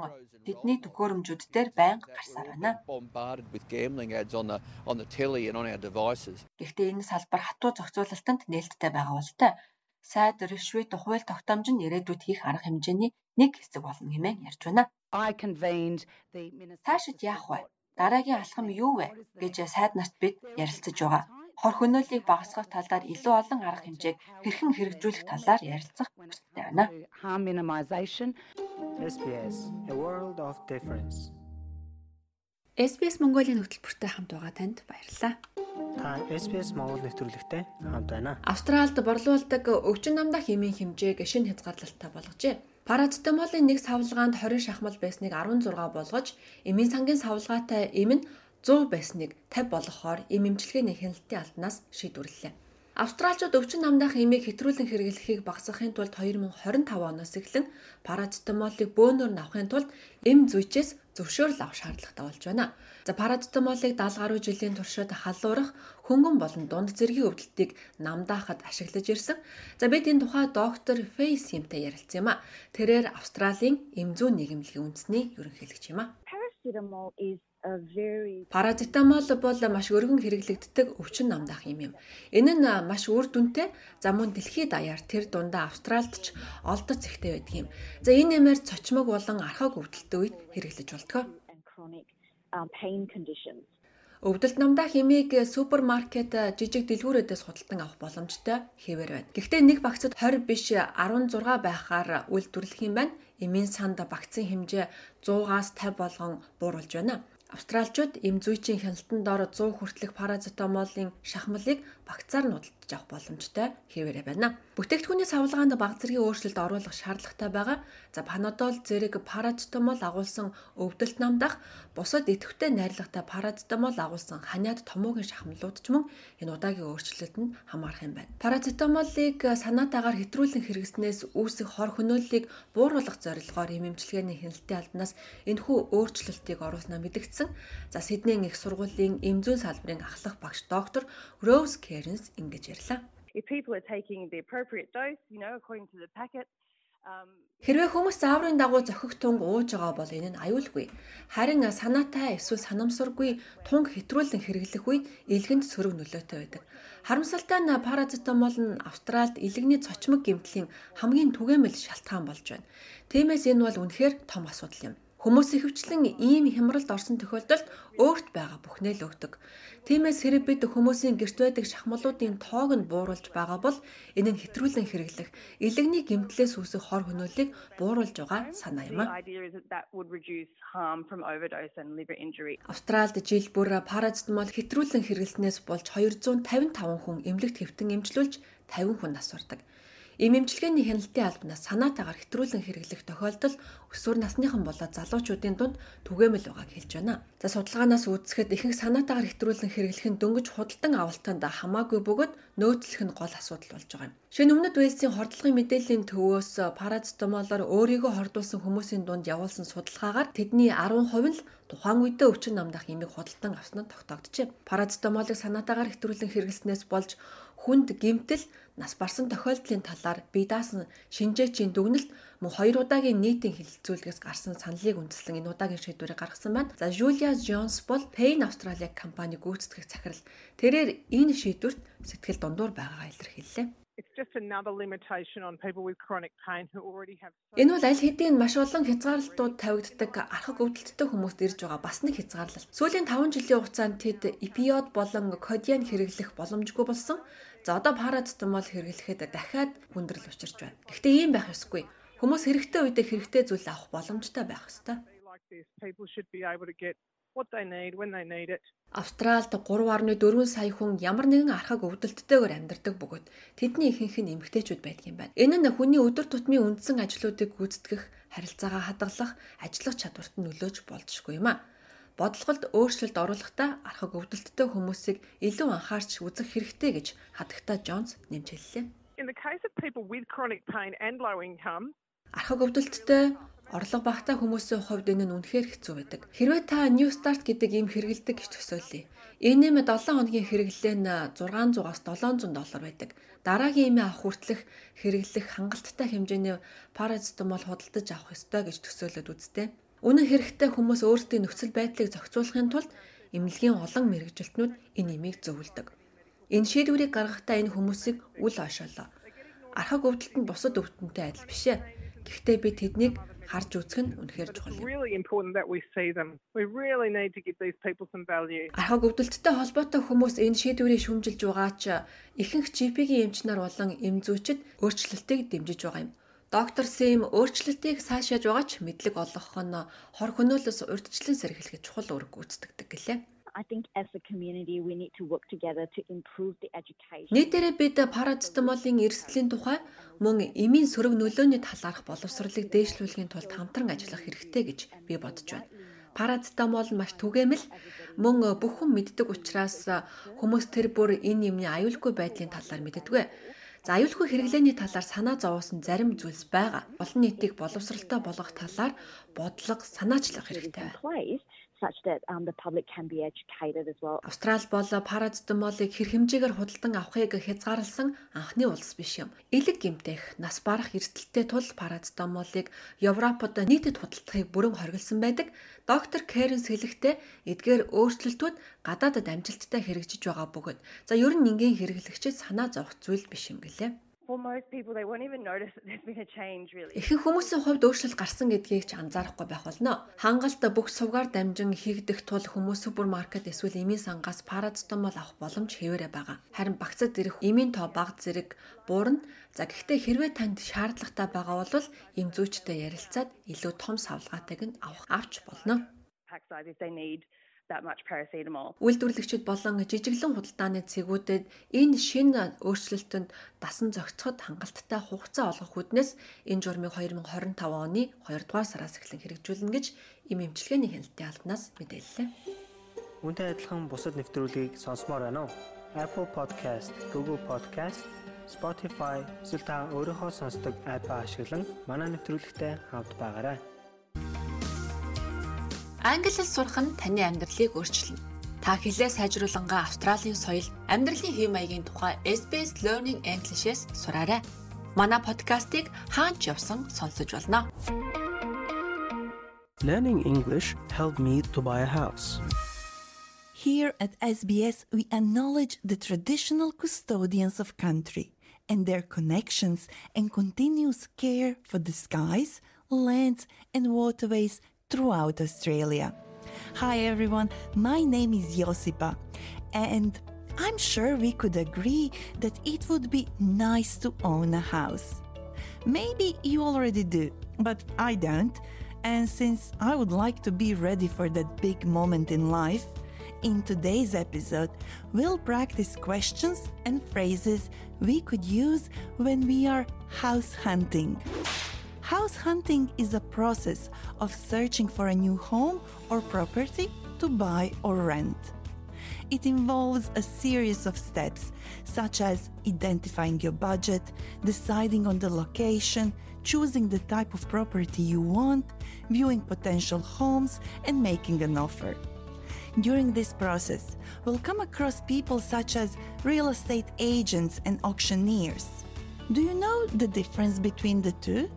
тэдний төхөөрөмжүүд дээр байнга гарсаар байна. Гэхдээ энэ салбар хатуу зохицуулалтанд нээлттэй байгаа болтой. Сайд ришвэт хууль тогтоомж нь ирээдүйд хийх арга хэмжээний нэг хэсэг болно хэмээн ярьж байна. Цаашид яах вэ? Дараагийн алхам юу вэ? гэж сайд нарт бид ярилцаж байгаа. Хор хөнөөллийг багасгах талаар илүү олон арга хэмжээг хэрхэн хэрэгжүүлэх талаар ярилцах хүсэлтэй байна. SBS A World of Difference. SBS Mongolia-ийн хөтөлбөртэй хамт байгаа танд баярлалаа. Та SBS Монгол нэвтрүүлэгтэй хамт байна. Австралид борлуулдаг өвчин намдах эмийн хэмжээг шинэ хязгаарлалттай болгожээ. Парацетамолын нэг савлгаанд 20 шахмал байсныг 16 болгож, эмийн сангийн савлгаатай эм нь 100 байсныг 50 болгохоор эм эмчилгээний хяналтын албанаас шийдвэрлэлээ. Австралчууд өвчин намдах эмийг хэтрүүлэн хэрэглэхийг багасгахын тулд 2025 оноос эхлэн парацетамолыг бөөнөр авахын тулд эм зүйчээс зөвшөөрөл авах шаардлагатай болж байна. За парацетамолыг 70 гаруй жилийн туршид халуурах, хөнгөн болон дунд зэргийн өвдөлтийг намдаахад ашиглаж ирсэн. За бид энэ тухай доктор Фэй Симтэй ярилцсан юм а. Тэрээр Австралийн эм зүүн нийгэмлэгийн үндэсний ерөнхийлөгч юм а. Paracetamol is Парацетамол бол маш өргөн хэрэглэгддэг өвчин намдаах юм юм. Энэ нь маш үр дүнтэй. За мөн дэлхийд даяар тэр дундаа Австралид ч олдоц ихтэй байдаг юм. За энэ нэмэр цочмог болон архаг өвдөлтөд үед хэрэглэж болтгоо. um. Өвдөлт намдаах хэмээг супермаркет жижиг дэлгүүрүүдээс худалдан авах боломжтой хэвээр байна. Гэхдээ нэг багцад 20 биш 16 байхаар үйлдвэрлэх юм байна. Эмийн санд багцын хэмжээ 100-аас 50 болгон бууруулж байна. Австралчууд эм зүйчийн хяналтанд дор 100 хүртэлх парацетамолын шахмалыг багцаар нь худалдаж авах боломжтой хэвээрээ байна. Бүтээгдэхүүний савлгаанд баг зэргийн өөрчлөлт оруулах шаардлагатай байгаа. За панадол зэрэг парацетамол агуулсан өвдөлт намдах бусад идэвхтэй найрлагатай парацетамол агуулсан ханиад томоогийн шахмалууд ч мөн энэ удаагийн өөрчлөлтөнд хамаарах юм байна. Парацетамолыг санаатаагаар хэтрүүлэн хэрэгснээс үүсэх хор хөнөөллийг бууруулах зорилгоор эм эмчилгээний хяналтын албанаас энэхүү өөрчлөлтийг оруулснаа мэдгдсэн. За Сиднейн их сургуулийн эмзүүн салбарын ахлах багш доктор Rose Cairns ингэж ярьлаа. If people are taking the appropriate dose, you know, according to the packet, um, Хэрвээ хүмүүс зааврын дагуу зохих тунг ууж байгаа бол энэ нь аюулгүй. Харин санаатай эсвэл санамсаргүй тунг хэтрүүлэн хэрэглэх үед илгэнд сөрөг нөлөөтэй байдаг. Харамсалтай нь парацетамол нь Австральд илгэний цочмог гэмтлийн хамгийн түгээмэл шалтгаан болж байна. Тиймээс энэ бол үнэхээр том асуудал юм. Хүмүүс ихэвчлэн ийм хямралд орсон тохиолдолд өөрт байгаа бүхнээ л өгдөг. Тиймээс хэрэг бид хүмүүсийн гэрт байдаг шахмалуудын тоог нь бууруулж байгаа бол энэ нь хэтрүүлэн хэрэглэх, илэгний гэмтлээс үүсэх хор хөнөөлийг бууруулж байгаа санаа юм а. Австралид жил бүр парацетамол хэтрүүлэн хэрэглэснээс болж 255 хүн эмнэлэгт хэвтэн эмчлүүлж 50 хүн насвардаг. Им эмчилгээний хяналтын албанаас санаатаагаар хэтрүүлэн хэрэглэх тохиолдол өсвөр насныхан болоод залуучуудын дунд түгээмэл байгааг хэлж байна. За судалгаанаас үзэхэд ихэнх санаатаагаар хэтрүүлэн хэрэглэх нь дөнгөж худалдан авалтанд хамаагүй бөгөөд нөөцлөх нь гол асуудал болж байгаа юм. Шинэ өмнөд Уэльсийн хордлогын мэдээллийн төвөөс парацетамолоор өөрийгөө хордуулсан хүмүүсийн дунд явуулсан судалгаагаар тэдний 10% нь л тухайн үедээ өвчин намдах имийг худалдан авсан нь тогтоогдчихэ. Парацетамолыг санаатаагаар хэтрүүлэн хэрэглэснээс болж хүнд гэмтэл нас барсан тохиолдлын талаар бие даасан шинжээчийн дүгнэлт мөн хоёр удаагийн нийтийн хэлэлцүүлгээс гарсан саналыг үндэслэн энэ удаагийн шийдвэрийг гаргасан байна. За Julia Jones бол Pain Australia компани гүйцэтгэх захирал. Тэрээр энэ шийдвэрт сэтгэл дундуур байгаагаа илэрхийллээ. Энэ бол аль хэдийн маш олон хязгаарлалтууд тавигддаг архаг өвдөлттэй хүмүүст ирж байгаа бас нэг хязгаарлалт. Сүүлийн 5 жилийн хугацаанд тэд эпиод болон кодиан хэрэглэх боломжгүй болсон. За одоо парацетамол хэрэглэхэд дахиад хүндрэл учирч байна. Гэхдээ ийм байх ёсгүй. Хүмүүс хэрэгтэй үедээ хэрэгтэй зүйл авах боломжтой байх ёстой. Австралид 3.4 сая хүн ямар нэгэн архаг өвдөлттэйгээр амьдардаг бөгөөд тэдний ихэнх нь эмэгтэйчүүд байдаг юм байна. Энэ нь хүний өдөр тутмын үндсэн ажлуудыг гүйцэтгэх, харилцаагаа хадгалах, ажиллах чадварт нөлөөж болзошгүй юм а. Бодлогод өөрчлөлт оруулахдаа архаг өвдөлттэй хүмүүсийг илүү анхаарч үзэх хэрэгтэй гэж хадагта Джонс нэмж хэллээ. Архаг өвдөлттэй орлого багтаа хүмүүсийн хувьд энэ нь үнэхээр хэцүү байдаг. Хэрвээ та New Start гэдэг ийм хэрэгэлдэг гэж төсөөлье. Энэ нэмээд 7 хоногийн хэрэглээ нь 600-аас 700 доллар байдаг. Дараагийн имээ авах хүртэлх хэрэглэх хангалттай хэмжээний парацетамол худалдаж авах ёстой гэж төсөөлөд үзтээ. Үнэн хэрэгтээ хүмүүс өөрсдийн нөхцөл байдлыг зохицуулахын тулд эмнэлгийн олон мэрэгжилтнүүд энэ имийг зөвлөдөг. Энэ шийдвэрийг гаргахдаа энэ хүмүүсийг үл ойшоолоо. Архаг өвдөлт нь бусад өвдөлтөнтэй адил биш ээ. Гэхдээ би тэднийг харж үзэх нь үнэхээр чухал юм. Архаг өвдөлттэй холбоотой хүмүүс энэ шийдвэрийг шүмжилж байгаа ч ихэнх GP-ийн эмчнэр болон эмзүүчид өөрчлөлтийг дэмжиж байгаа юм. Доктор Сэм өөрчлөлтийг сайшааж байгаа ч мэдлэг олгох нь хор хөнөөлөөс урьдчилан сэргийлэхэд чухал үүрэг гүйцэтгэдэг гэлээ. I think as a community we need to work together to improve the education. Нийтээрээ бид парацетамолын эрсдлийн тухай мөн эмийн сөрөг нөлөөний талаарх боловсролыг дээшлүүлэхийн тулд хамтран ажиллах хэрэгтэй гэж би бодож байна. Парацетамол маш түгээмэл мөн бүх хүн мэддэг учраас хүмүүс тэр бүр энэ юмны аюулгүй байдлын талаар мэддэггүй. За аюулгүй хэрэглээний талаар санаа зовоосон зарим зүйлс байгаа. Олон нийтийг боловсралтай болгох талаар бодлого санаачлах хэрэгтэй such that um, the public can be educated as well. Австрали бол парацетамолыг хэр хэмжээгээр худалдан авахыг хязгаарласан анхны улс биш юм. Илэг гимтэх, нас барах эрсдэлтэй тул парацетамолыг Европод нийтэд худалдахыг бүрэн хориглосон байдаг. Доктор Кэренс хэлэхдээ эдгээр өөрчлөлтүүд гадаадад амжилттай хэрэгжиж байгаа бөгөөд за ер нь ингийн хэрэглэгчид санаа зовх зүйл биш юм гэлээ. Ихэнх хүмүүсийн хувьд өөрчлөлт гарсан гэдгийг ч анзаарахгүй байх болно. Хангалт бүх сувгаар дамжин хийгдэх тул хүмүүс супермаркет эсвэл эмийн сангаас парацетамол авах боломж хэвээрээ байгаа. Харин багцад ирэх эмийн тоо бага зэрэг буурна. За гэхдээ хэрвээ танд шаардлагатай байгаа бол эм зүйчтэй ярилцаад илүү том савлгаатайг нь авах авч болно. Pack size if they need that much paracetamol. Үйлдвэрлэгчид болон жижиглэн худалдааны цэгүүдэд энэ шинэ өөрчлөлтөнд дасан зохицоход хангалттай хугацаа олгох үүднээс энэ журмыг 2025 оны 2 дугаар сараас эхлэн хэрэгжүүлнэ гэж им эмчилгээний хяналтын албанаас мэдээллээ. Үүнтэй адилхан бусад нэвтрүүлгийг сонсомоор байна уу? Apple Podcast, Google Podcast, Spotify эсвэл та өөрийнхөө сонсдог апп ашиглан манай нэвтрүүлэгтэй хавд байгаарай. Англи хэл сурах нь таны амьдралыг өөрчилнө. Та хэлээ сайжруулангаа Австралийн соёл, амьдралын хэв маягийн тухай SBS Learning English-с сураарай. Манай подкастыг хаач явсан сонсож болно. Learning English helped me to buy a house. Here at SBS, we acknowledge the traditional custodians of country and their connections and continuous care for the skies, lands, and waterways throughout Australia. Hi everyone, my name is Josipa, and I'm sure we could agree that it would be nice to own a house. Maybe you already do, but I don't. And since I would like to be ready for that big moment in life, in today's episode, we'll practice questions and phrases we could use when we are house hunting. House hunting is a process of searching for a new home or property to buy or rent. It involves a series of steps, such as identifying your budget, deciding on the location, choosing the type of property you want, viewing potential homes, and making an offer. During this process, we'll come across people such as real estate agents and auctioneers. Do you know the difference between the two?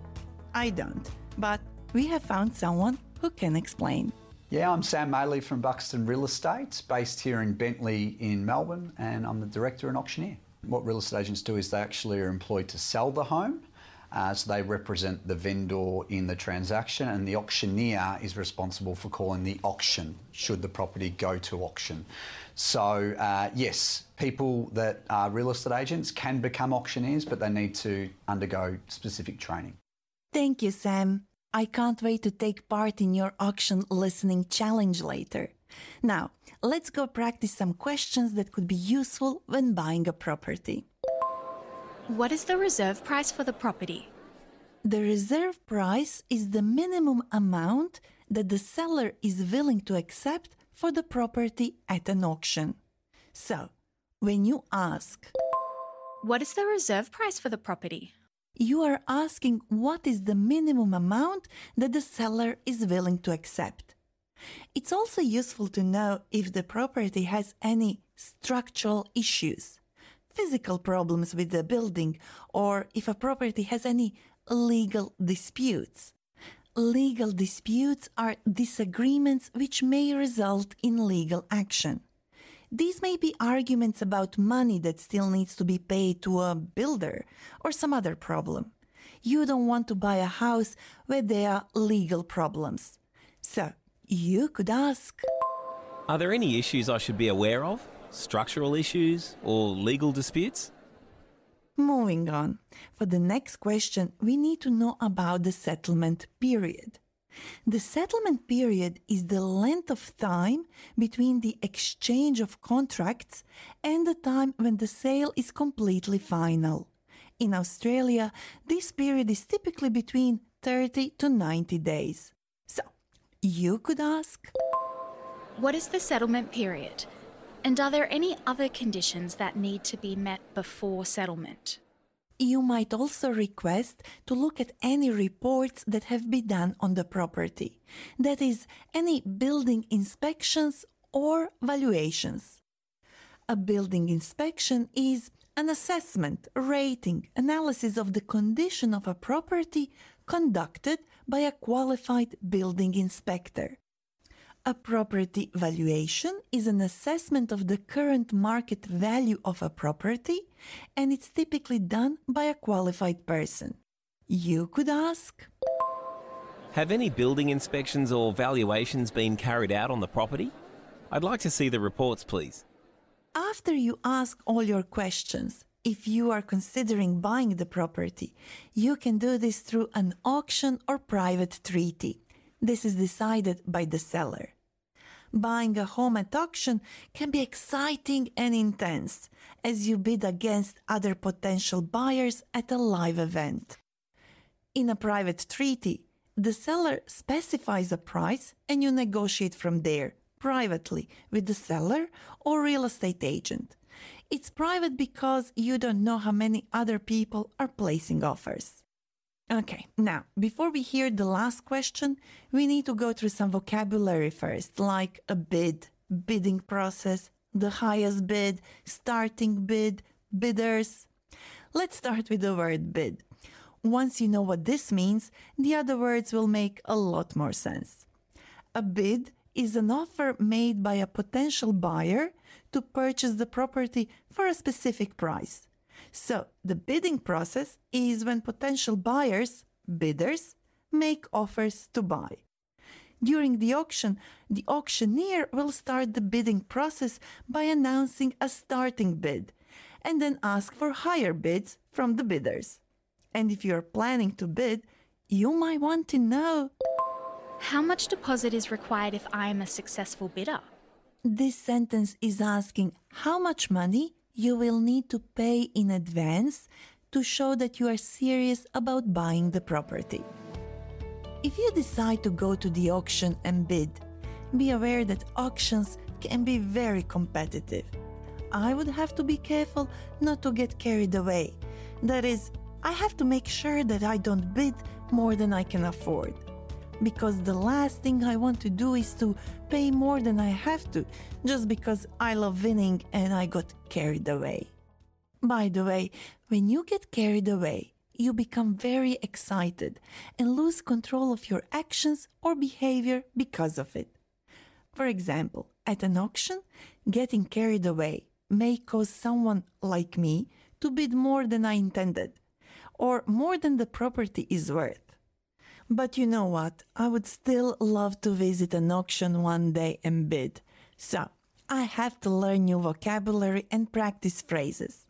I don't, but we have found someone who can explain. Yeah, I'm Sam Maley from Buxton Real Estate, based here in Bentley in Melbourne, and I'm the director and auctioneer. What real estate agents do is they actually are employed to sell the home. Uh, so they represent the vendor in the transaction, and the auctioneer is responsible for calling the auction should the property go to auction. So, uh, yes, people that are real estate agents can become auctioneers, but they need to undergo specific training. Thank you, Sam. I can't wait to take part in your auction listening challenge later. Now, let's go practice some questions that could be useful when buying a property. What is the reserve price for the property? The reserve price is the minimum amount that the seller is willing to accept for the property at an auction. So, when you ask, What is the reserve price for the property? You are asking what is the minimum amount that the seller is willing to accept. It's also useful to know if the property has any structural issues, physical problems with the building, or if a property has any legal disputes. Legal disputes are disagreements which may result in legal action. These may be arguments about money that still needs to be paid to a builder or some other problem. You don't want to buy a house where there are legal problems. So, you could ask Are there any issues I should be aware of? Structural issues or legal disputes? Moving on. For the next question, we need to know about the settlement period. The settlement period is the length of time between the exchange of contracts and the time when the sale is completely final. In Australia, this period is typically between 30 to 90 days. So, you could ask What is the settlement period? And are there any other conditions that need to be met before settlement? You might also request to look at any reports that have been done on the property. That is, any building inspections or valuations. A building inspection is an assessment, rating, analysis of the condition of a property conducted by a qualified building inspector. A property valuation is an assessment of the current market value of a property and it's typically done by a qualified person. You could ask Have any building inspections or valuations been carried out on the property? I'd like to see the reports, please. After you ask all your questions, if you are considering buying the property, you can do this through an auction or private treaty. This is decided by the seller. Buying a home at auction can be exciting and intense as you bid against other potential buyers at a live event. In a private treaty, the seller specifies a price and you negotiate from there privately with the seller or real estate agent. It's private because you don't know how many other people are placing offers. Okay, now, before we hear the last question, we need to go through some vocabulary first, like a bid, bidding process, the highest bid, starting bid, bidders. Let's start with the word bid. Once you know what this means, the other words will make a lot more sense. A bid is an offer made by a potential buyer to purchase the property for a specific price. So, the bidding process is when potential buyers, bidders, make offers to buy. During the auction, the auctioneer will start the bidding process by announcing a starting bid and then ask for higher bids from the bidders. And if you're planning to bid, you might want to know How much deposit is required if I am a successful bidder? This sentence is asking how much money you will need to pay in advance to show that you are serious about buying the property. If you decide to go to the auction and bid, be aware that auctions can be very competitive. I would have to be careful not to get carried away. That is, I have to make sure that I don't bid more than I can afford because the last thing I want to do is to pay more than I have to just because I love winning and I got carried away. By the way, when you get carried away, you become very excited and lose control of your actions or behavior because of it. For example, at an auction, getting carried away may cause someone like me to bid more than I intended or more than the property is worth. But you know what? I would still love to visit an auction one day and bid. So I have to learn new vocabulary and practice phrases.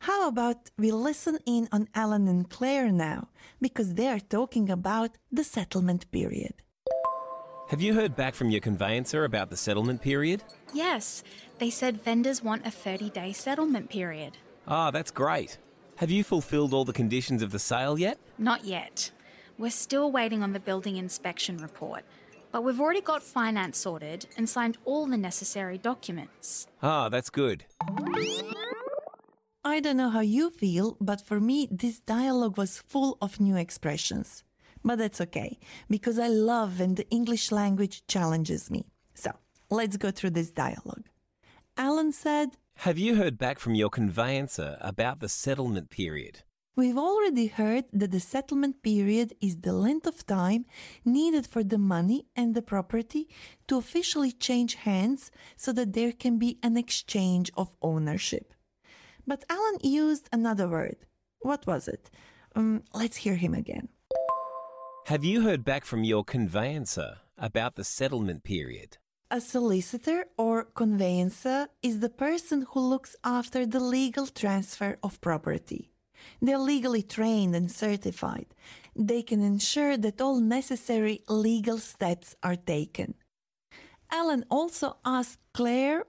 How about we listen in on Alan and Claire now, because they are talking about the settlement period. Have you heard back from your conveyancer about the settlement period? Yes, they said vendors want a 30 day settlement period. Ah, that's great. Have you fulfilled all the conditions of the sale yet? Not yet. We're still waiting on the building inspection report, but we've already got finance sorted and signed all the necessary documents. Ah, that's good. I don't know how you feel, but for me, this dialogue was full of new expressions. But that's okay, because I love when the English language challenges me. So let's go through this dialogue. Alan said, Have you heard back from your conveyancer about the settlement period? We've already heard that the settlement period is the length of time needed for the money and the property to officially change hands so that there can be an exchange of ownership. But Alan used another word. What was it? Um, let's hear him again. Have you heard back from your conveyancer about the settlement period? A solicitor or conveyancer is the person who looks after the legal transfer of property. They're legally trained and certified. They can ensure that all necessary legal steps are taken. Alan also asked Claire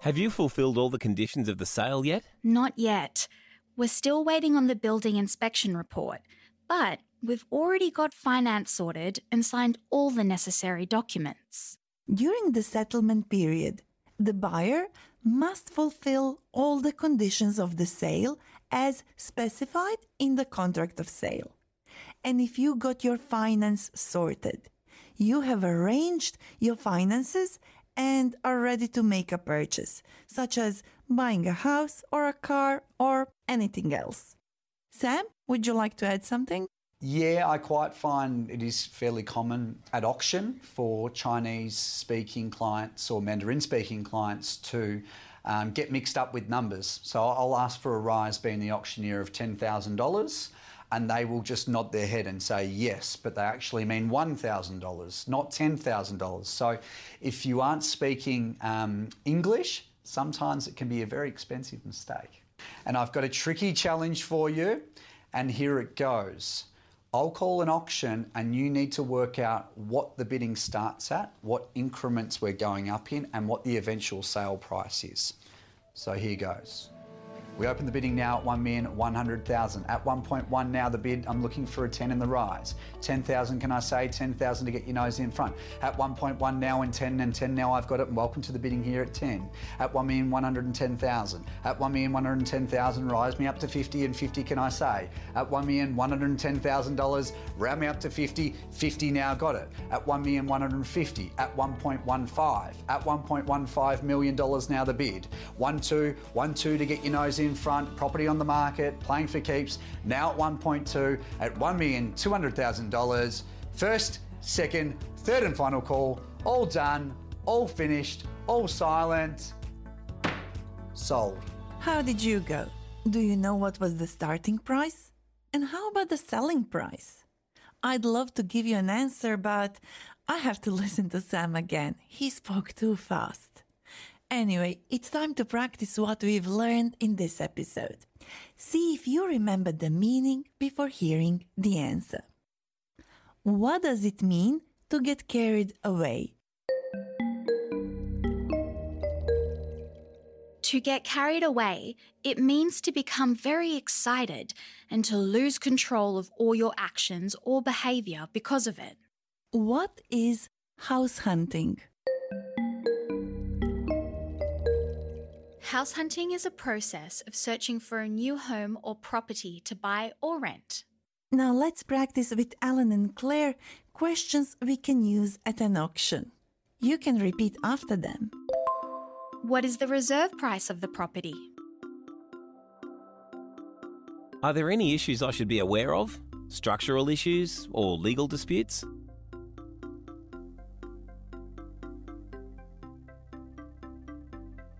Have you fulfilled all the conditions of the sale yet? Not yet. We're still waiting on the building inspection report, but we've already got finance sorted and signed all the necessary documents. During the settlement period, the buyer must fulfill all the conditions of the sale as specified in the contract of sale. And if you got your finance sorted, you have arranged your finances and are ready to make a purchase, such as buying a house or a car or anything else. Sam, would you like to add something? Yeah, I quite find it is fairly common at auction for Chinese speaking clients or Mandarin speaking clients to um, get mixed up with numbers. So I'll ask for a rise being the auctioneer of $10,000 and they will just nod their head and say yes, but they actually mean $1,000, not $10,000. So if you aren't speaking um, English, sometimes it can be a very expensive mistake. And I've got a tricky challenge for you, and here it goes. I'll call an auction and you need to work out what the bidding starts at, what increments we're going up in, and what the eventual sale price is. So here goes. We open the bidding now at 1,100,000. At 1.1 now the bid, I'm looking for a 10 in the rise. 10,000 can I say? 10,000 to get your nose in front. At 1.1 now and 10 and 10 now I've got it and welcome to the bidding here at 10. At 1,110,000. At 1,110,000 rise me up to 50 and 50 can I say? At $1,110,000 round me up to 50, 50 now got it. At 1,150 at 1.15. At 1.15 million dollars now the bid. 1 2 1 2 to get your nose in front, property on the market, playing for keeps, now at 1.2 at $1,200,000. First, second, third and final call, all done, all finished, all silent, sold. How did you go? Do you know what was the starting price? And how about the selling price? I'd love to give you an answer, but I have to listen to Sam again. He spoke too fast. Anyway, it's time to practice what we've learned in this episode. See if you remember the meaning before hearing the answer. What does it mean to get carried away? To get carried away, it means to become very excited and to lose control of all your actions or behavior because of it. What is house hunting? House hunting is a process of searching for a new home or property to buy or rent. Now let's practice with Alan and Claire questions we can use at an auction. You can repeat after them. What is the reserve price of the property? Are there any issues I should be aware of? Structural issues or legal disputes?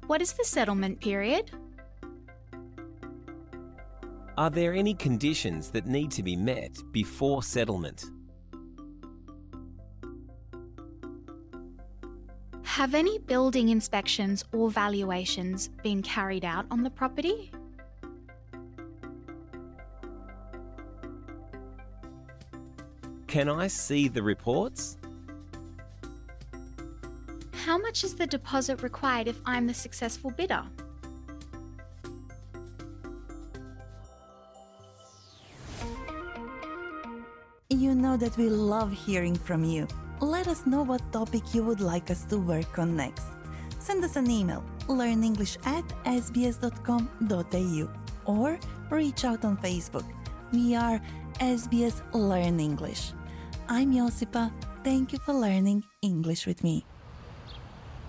What is the settlement period? Are there any conditions that need to be met before settlement? Have any building inspections or valuations been carried out on the property? Can I see the reports? How much is the deposit required if I'm the successful bidder? You know that we love hearing from you. Let us know what topic you would like us to work on next. Send us an email, learnenglish at sbs.com.au, or reach out on Facebook. We are SBS Learn English. I'm Josipa. Thank you for learning English with me.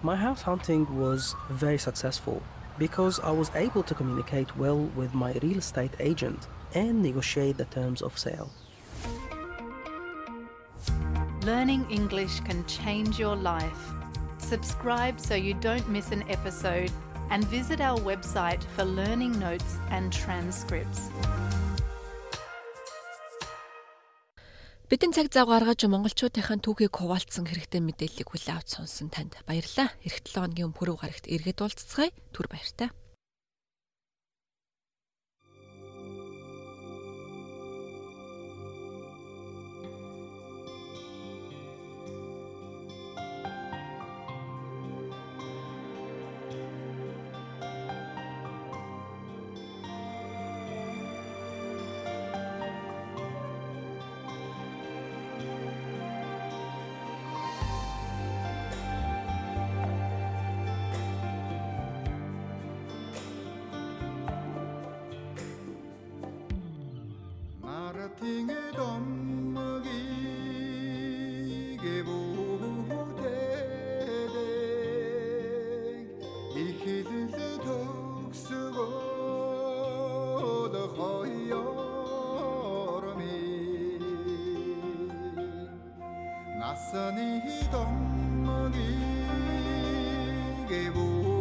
My house hunting was very successful because I was able to communicate well with my real estate agent and negotiate the terms of sale. Learning English can change your life. Subscribe so you don't miss an episode and visit our website for learning notes and transcripts. Бидний цаг зав гаргаж монголчуудынхаа түүхийг хуваалцсан хэрэгтэй мэдээллийг хүлээн авч сонсон танд баярлалаа. Эх 7 хоногийн пүрэв гарагт эргээд уулзцгаая. Түр баяртай. 이 길을 독수고 더허여름이 낯선 이 동무기 개보